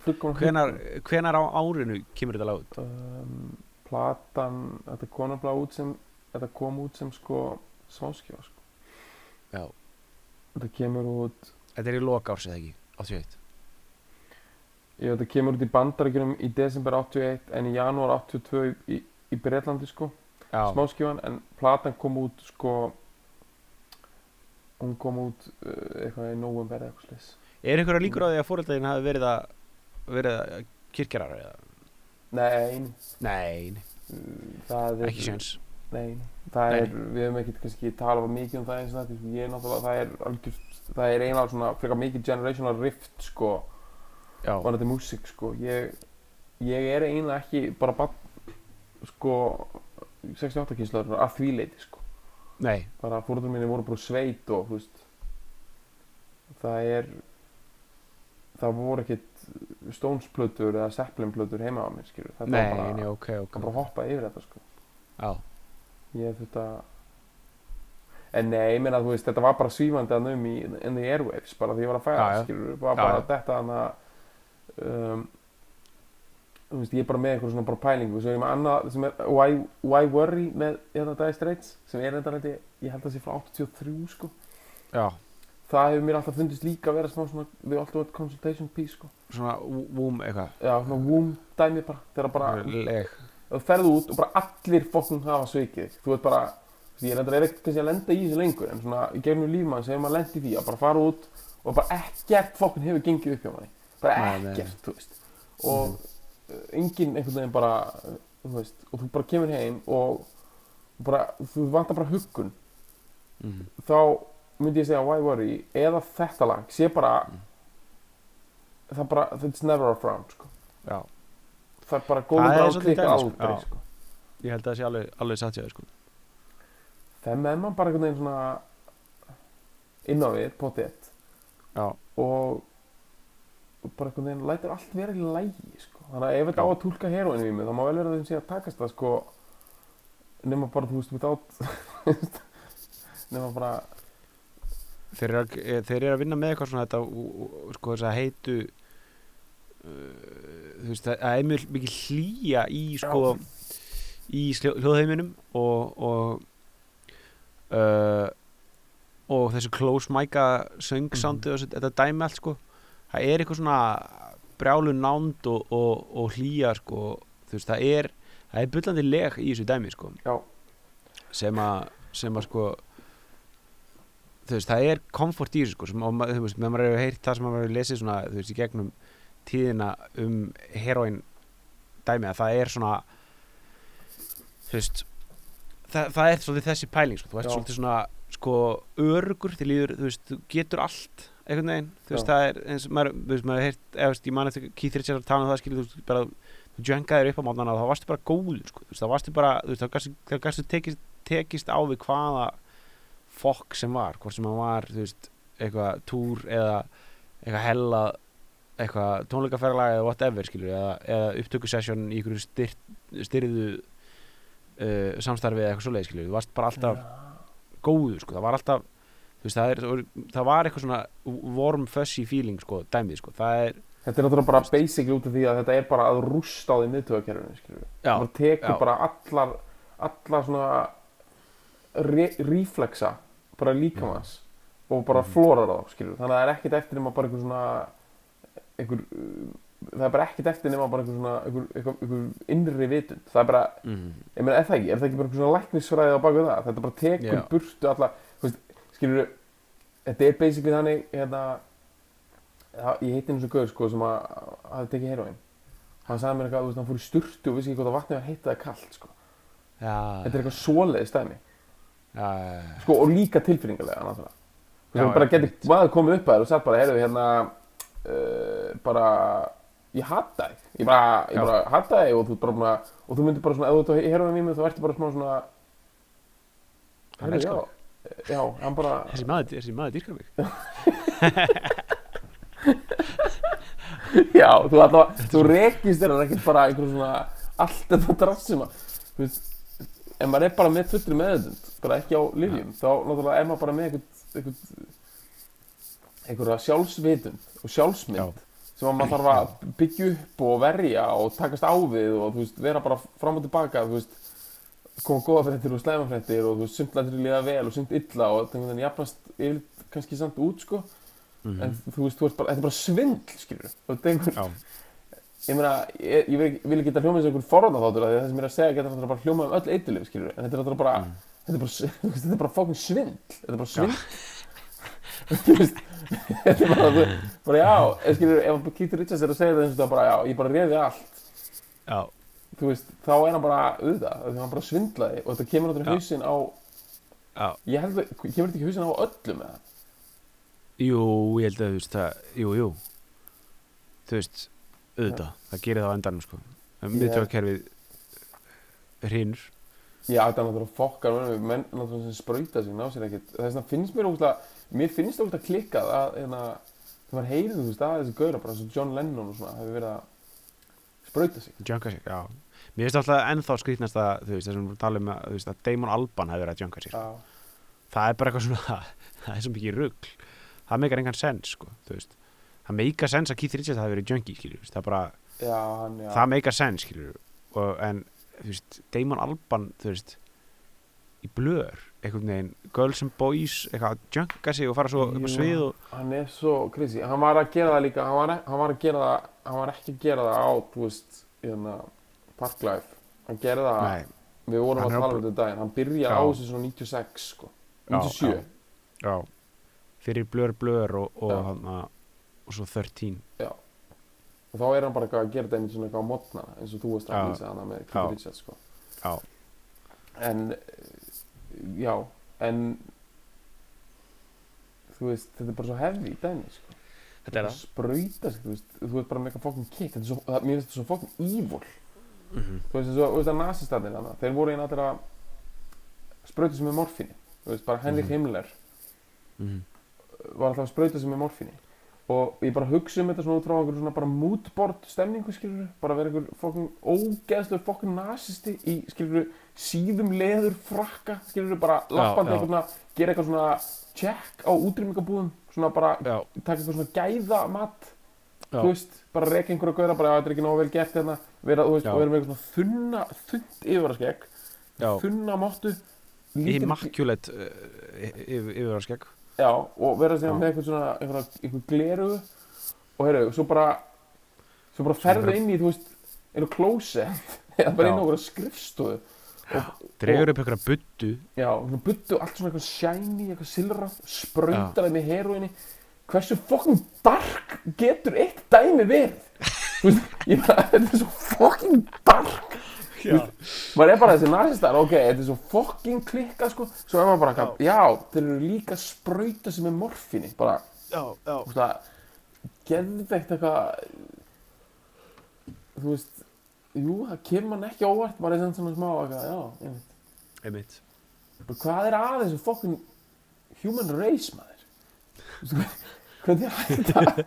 sko. Hvenar, hvenar á árinu kemur þetta lag út? um, platan þetta kom út sem þetta kom út sem sko smáskjá sko. Já, þetta kemur út þetta er í loka árs eða ekki, 81. ég, þetta kemur út í bandaríkjunum í desember 81 en í janúar 82 í, í, í Breitlandi sko Já, smáskjáan en platan kom út sko hún kom út uh, eitthvað í november eða eitthvað slis Er einhverja líkur á því að fóröldaðin hafi verið að verið að kirkjarar eða? Nei, Nei, nei, uh, það er ekki séns. Nei, það Nei. er, við hefum ekkert kannski talað mikið um það eins og þetta, sko. ég er náttúrulega, það er algjört, það er eiginlega svona frekar mikið generational rift, sko, Já, varandi músík, sko, ég, ég er eiginlega ekki bara bann, sko, 68 kynslaður að því leiti, sko, nei, bara fórhundur minni voru bara sveit og, þú veist, það er, það voru ekkert Stones-plötur eða Zeppelin-plötur heima á mér, skilur, þetta nei, var bara, nei, ok, ok bara að hoppa yfir þetta, sko. Já, ég þetta en nei, ég meina þú veist, þetta var bara svífandi að um í in the airwaves, bara því ég var að færa Já, já. skilur, var Já, bara já. að detta hana um, þú veist, ég er bara með eitthvað svona bara pælingu, sem er með annað sem er Why, why Worry með hérna Dire Straits, sem er enda held ég, ég held að það sé frá 83 sko. Já, það hefur mér alltaf fundist líka að vera smá svona the ultimate consultation piece sko. Svona womb eitthvað. Já, svona womb dæmi bara, þegar bara Leg. þú ferð út og bara allir fokkum hafa svikið þig. þú veit bara, þú veist, ég er endur ekkert kannski að lenda í þessu lengur en svona í gegnum lífmann sem maður lendi því að bara fara út og bara ekkert fokkin hefur gengið upp hjá manni. Bara Nei, nei. ekkert, þú veist. Og mm. Enginn einhvern veginn bara þú veist, og þú bara kemur heim og bara, þú vantar bara huggun mm. þá myndi ég segja Why Worry eða þetta lag sé bara það bara, it's never a frown sko. Það er bara Það er bráð svolítið klikka sko. aldrei sko. ég held að það sé alveg, alveg satt þér sko þeim er mann bara einhvern veginn svona inn á við, potið og bara einhvern veginn lætur allt vera í lægi sko. Þannig að ef þetta á Já. að túlka heroinu í mig þá má vel vera að þeim sé að takast það sko. Nema bara þú veist without nema bara þeir eru, að, eh, þeir eru að vinna með eitthvað svona þetta sko þess að heitu uh, þú veist er mjög mikið hlýja í sko í sljó- hljóðheiminum og og uh, og þessu close mic'a söngsándi og þessu, þetta dæmi allt sko. Það er eitthvað svona brjálu nánd og, og, og hlýja sko. Þú veist það er það er bullandi leg í þessu dæmi sko. Já. sem að sem að sko þú veist, það er komfort í þessu sko, sem, og þú veist, með maður hefur heyrt það sem maður hefur lesið svona, þú veist, í gegnum tíðina um heroin dæmi að það er svona þú veist það, það er svolítið þessi pæling sko, þú Já. svolítið svona sko örugur til líður, þú veist, þú getur allt einhvern veginn, þú veist, það er eins og maður, þú veist, maður heyrt, eða, þú veist, ég man eftir Keith Richards að tala um það, skilur, þú veist, bara þú jöngaðir upp á mótnana og þá varstu bara góður, sko, þú veist, þá varstu bara, þú veist, þá gastu tekist, tekist á við hvaða fokk sem var, hvort sem hann var, þú veist, eitthvað túr eða eitthvað hella eitthvað tónleikaferðalag eða whatever skilur eða, eða upptökusessjón í ykkur styrt, styrðu uh, samstarfi eða eitthvað svoleið skilur þú varst bara alltaf góður sko, það var alltaf veist, það, er, það var eitthvað svona warm fuzzy feeling sko, dæmið sko, það er þetta er náttúrulega bara basically út af því að þetta er bara að rústa á því miðtöðakerfinu það tekur bara allar allar svona re reflexa bara líkamans og bara Mhm. flórar á þá þannig að það er ekkert eftir nema bara einhver svona einhver það er bara ekkert eftir nema bara einhver svona einhver, einhver, einhver innri vitund. Það er bara, mm, ég meina, er það ekki, er það ekki bara einhver svona læknisfræði á baku það, þetta bara tekur Já. burtu alla, þú skilur þetta er basically þannig hérna, það- ég heiti eins og gauð sko sem að hafi tekið heroin hann sagði mér eitthvað, þú veist, hann fór í sturtu og vissi ekki hvort að vatnið var heitt eða kalt sko. þetta er eitthvað svoleiði stæmi sko, og líka tilfinningarlega þú veist, bara getur maður komið upp að þér og sagt bara, heyrðu, hérna uh, bara ég hata þig, ég bara, ég bara hata þig og þú bara, og þú myndir bara svona, ef þú ert á heroin vímu þá ertu bara smá svona heyrðu, elskar já, já, hann bara þessi maður, þessi maður dýrkar mig. Já, þú allavega, þú rekist þér ekkert bara einhverjum svona allt þetta veist, ef maður er bara með fullri meðutund, bara ekki á livjum, þá náttúrulega er maður bara með einhvern, einhvern, einhverja sjálfsvitund og sjálfsmynd Já. sem að maður þarf að byggja upp og verja og takast á við og veist, vera bara fram og tilbaka, þú veist, koma góða fréttir og slæma fréttir og þú veist, sumt lætur líða vel og sumt illa og þannig að jafnast yfir kannski samt út, sko, Mhm. en þú veist, þú ert bara, þetta er bara svindl, skilur og þetta er einhver, já, ég meina, ég, ég vil, ekki- vil ekki geta hljóma eins og einhver forráða þáttur að það sem ég er að segja geta bara hljóma um öll eitthulif, skilur en þetta er bara, Mm. þetta er bara, þetta er bara fókin svindl, þetta er bara svindl. Þú veist, þetta er bara, þú- bara já, skilur, ef Keith Richards er að segja það eins og það bara, já, ég bara réði allt. Já, þú veist, þá er hann bara auðvitað, því hann bara svindlaði og þetta kemur náttúrulega Já. hausinn á já. Ég held að, kemur þetta ekki hausinn á öllum eða? Jú, ég held að þú veist það, jú, jú. Þú veist, auðvitað, það gerir það á endanum sko. Miðtöðakerfið hrinur Já, þetta er náttúrulega fokkar menn, náttúrulega sem sprauta sig, ná sér ekkert. Þess vegna finnst mér ógustlega mér finnst það ógustlega klikkað að hérna, þegar maður heyrið þú veist að þessi gauðra bara svo John Lennon og svona hefur verið að sprauta sig. Junka sig, já Mér finnst alltaf ennþá skrýtnast að, þú veist, þessum við talum að, þú veist, að Damon Alban hefur verið að junka sig Já, Það er bara eitthvað svona, það er svo mikið rugl. Það meikar engan sens, sko, þú veist. Það meikar sens að Keith Richards hafi verið veist, það bara, já, hann, já. það meikar sens, en, þú veist, Damon Alban, þú veist í blör, einhvern veginn Girls and Boys, eitthvað að junka sig og fara svo upp á svið og hann er svo crazy, hann var að gera það líka hann var, hann var að gera það hann var ekki að gera það á, þú veist hérna, Parklife, hann gerði það Nei, við vorum Hann að tala um þetta daginn, hann byrjaði Já. á þessu svona 96 sko, Já, 97 já. já fyrir blör blör og, og, Já. hana, og svo 13 og þá er hann bara að gera þetta einmitt svona eitthvað á mótnana eins og þú varst að Já. lýsa hana með Já. Keith Richards sko. Já, en já, en þú veist, þetta er bara svo hefði í dæmi sko. þetta er Bara sprauta sig, þú veist, þú veist bara með eitthvað fokkin kick þetta er svo, það, mér finnst þetta svo fokkin evil mm -hmm. þú veist, þú veist að nazistatnir hana þeir voru einn allir að sprauta sig með morfíni þú veist, bara Henrik Mhm. Himmler Mhm. var alltaf að sprauta sig með morfíni og ég bara hugsa um þetta svona út frá einhverju svona bara moodboard stemningu skilur bara vera einhver fokkin ógeðslega fokkin nazisti í skilur síðum leður frakka skilur bara lappandi eitthvað svona gera eitthvað svona check á útrýmingabúðum svona bara Já, taka eitthvað svona gæða mat Já. þú veist, bara reka einhverja gauðra bara, "Já, þetta er ekki nógu vel gert hérna. Vera, þú veist, Já. og vera með eitthvað svona þunna þund yfirvaraskegg, já. þunna mottu lítil- Immaculate uh, yfir, yfir skegg já, og vera síðan með eitthvað svona einhverja, einhver gleru. Og heyrðu, svo bara svo bara ferðu bara- inn í, þú veist á klósett, eða bara inn á Já. einhverja skrifstofu. Dregur upp einhverja buddu. Já, buttu, allt svona eitthvað shiny eitthvað silrað, sprautar þeim með heroinni hversu fokkin dark getur eitt dæmi verið? Veist, ég bara, þetta er svo fokkin dark. Maður er bara þessi nazistar, ok, þetta er svo fokkin klikkað sko, svo er maður bara, já, já þeir eru líka að sprauta sig með morfíni bara, já, já. veist það geðveikt eitthvað þú veist jú, það kemur mann ekki óvart bara í svona smá, eitthvað, já, einmitt. Einmitt. Bara hvað er að þessu fokkin human race maður hvernig er þetta?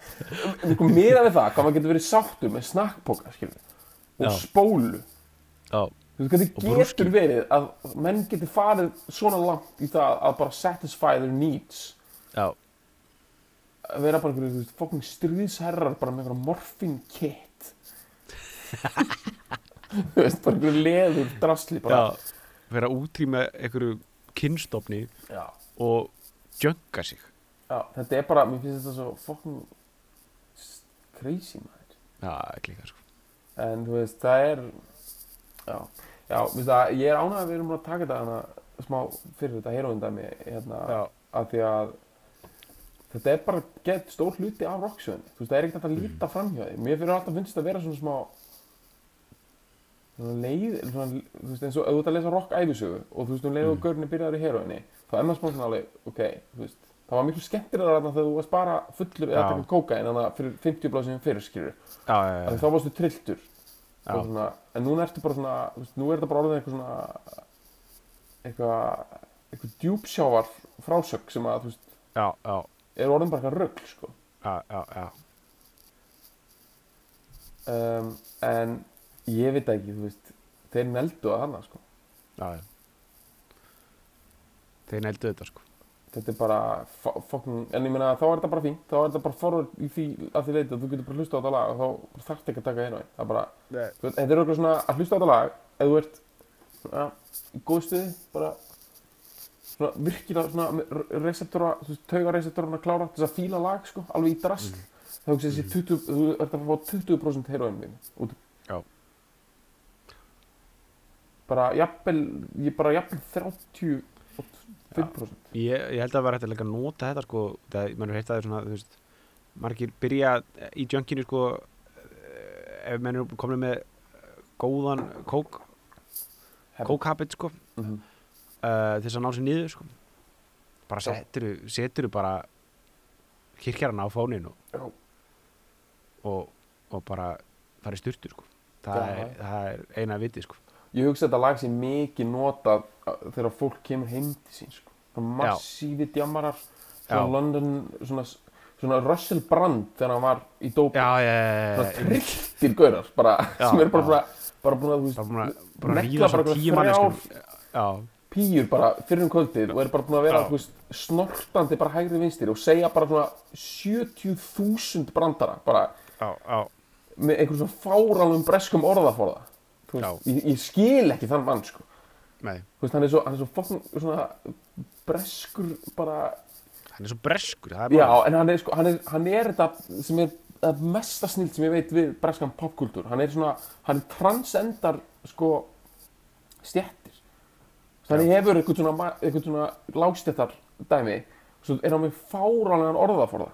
Sko meira við það hvað maður getur verið sáttur með snakkpoka og spólu. Já, þú veist hvernig getur verið að menn getur farið svona langt í það að bara satisfy their needs? Já, að vera bara einhverju þú veist, fokkin stríðsherrar bara með einhverja morfin kit. Þú veist bara einhverju leður drasli bara. Já. Vera að útrýma einhverju kynstofni já. og jönga sig Já, þetta er bara, mér finnst þetta svo fokkin crazy maður. Já, ekki líka sko. En þú veist, það er já, já, veist það, ég er ánægð að við erum búin að taka þetta hana, smá fyrir þetta heroindæmi hérna, Já, að því að þetta er bara gett stór hluti af rocksjöðinni, þú veist, það er ekkert að líta framhjá því, mér fyrir alltaf finnst þetta að vera svona smá svona leið, svona, þú veist, eins og ef þú ert að lesa rock æfisögu og þú veist, um leið og Mm. görni byrjaður í heroinni, þá er maður smá svona alveg, ok, þú veist, það var miklu skemmtilega þarna þegar þú varst bara fullur eða Já. taka kókain, þannig að fyrir 50 blásið fyrir skilur, þá varstu trilltur. Svona, en núna ertu bara svona veist, nú er þetta bara orðið eitthvað svona eitthvað eitthvað djúpsjávar frásögg sem að þú veist, já, já, er orðin bara eitthvað rögl sko. já, um, en ég veit ekki, þú veist þeir neldu að hana sko. Þeir nældu þetta sko þetta er bara en ég meina þá er þetta bara fínt. Þá er þetta bara forward í því að því leiti að þú getur bara hlusta á þetta lag og þá þarf ekki að taka einu það er bara, þetta er okkur svona að hlusta á þetta lag ef þú ert svona, í góð stuði bara svona virkilega svona receptora, þú veist, tauga receptorana klára þess að fíla lag sko, alveg í drast þá hugsa þessi 20, þú ert að fá 20% heroin út Já. bara jafnvel ég bara jafnvel 30 5% ég, ég held að vera hægt að nota þetta sko, það, mann er heitt að það er svona þú veist, margir byrja í junkinu sko eh, ef mann er komin með góðan kók kók habit sko mm -hmm. uh, þess að ná sér niður sko. bara seturu, seturu bara kirkjarana á fónin og, og, og bara fara í styrtu sko. það, það er eina viti sko. Ég hugsa að þetta lag sé mikið notað uh, þegar fólk kemur heim til sín sko. Massífi djamarar svona Já. London svona, svona Russell Brand þegar hann var í já, svona já, trilltir gaurar bara, sem eru bara, bara, bara búin að þú bara bara negla ríða bara svona einhverjar tíu þrjár manneskum já, pýjur bara fyrir um kvöldið og eru bara búin að vera veist, snortandi bara hægri vinstir og segja bara svona 70.000 brandara bara já, já, með einhverjum svona fáránum breskum orðaforða veist, ég, ég skil ekki þann mann sko. Veist, hann er svo, er svo svona breskur bara hann er svo breskur, það er já, en hann er sko, hann er, hann er þetta sem er það mesta snilt sem ég veit við breskan popkultúr, hann er svona hann transcendar sko stjettir þannig hefur eitthvað svona, svona lágstjettar dæmi svo er hann með fáránlegan orðaforða.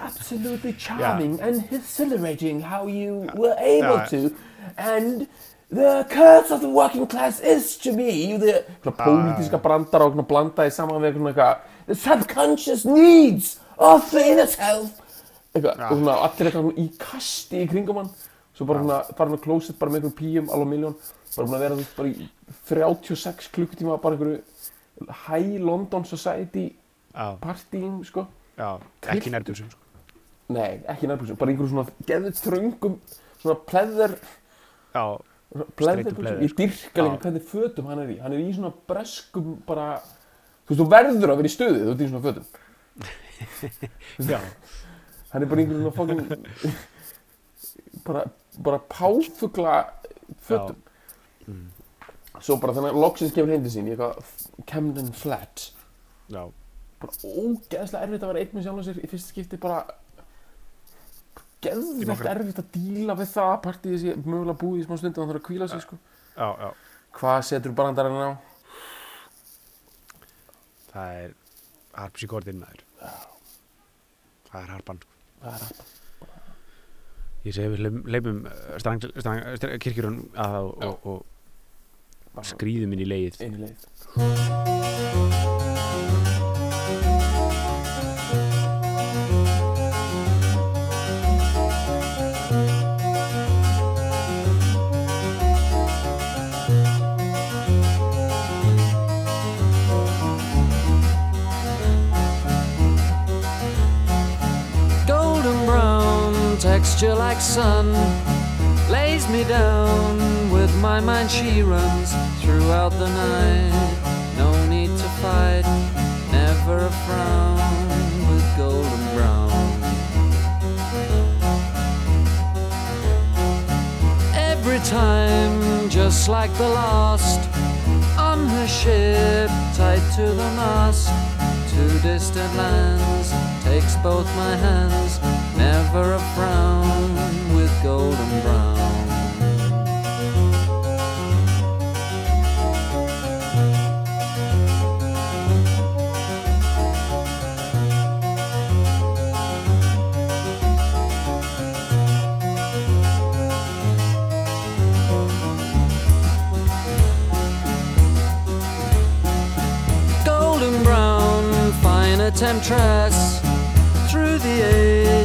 Absolutely charming and exhilarating how you were able Já. to and the curse of the working class is to me the svona pólitíska brandar og svona blandaði saman við eitthvað svona eitthvað the subconscious needs of the inner self. Eitthvað, Já. og svona allir eitthvað í kasti í kringum hann. Svo bara svona fara með klósett bara með einhverjum píum alveg miljón, bara búin að vera veist, bara í 36 klukkutíma bara einhverju high London society partíum sko. Já, ekki nærbjörnsum sko. Nei, ekki nærbúsum, bara einhverjum svona geðið þröngum, svona pleðar, pleather, ég dyrka líka hvernig fötum hann er í, hann er í svona breskum bara, þú veist, þú verður að vera í stuði þú ert í svona fötum, já, hann er bara í einhverjum svona fokkin, bara, bara páfugla fötum, mm, svo bara þannig að loksins kemur til sín í eitthvað Camden Flats, já, bara ógeðslega erfitt að vera einn með sjálf sér í fyrsta skipti bara nokkra- erfitt að díla við það partíð þessi mögulega búið í smá stund og hann þarf að kvíla sig sko. Já, já. Hvað setur brandarinn á? það er harpsíkordinn maður. Það er harpan sko. það er að ég segi við leipum uh, kirkjurun að og, Já. og, og skrýðum inn í leið einu leið brown like sun lays me down with my mind. She runs throughout the night. No need to fight never a frown with golden brown. Every time just like the last on her ship tied to the mast to distant lands takes both my hands never a frown with golden brown golden brown, fine a temptress. Through the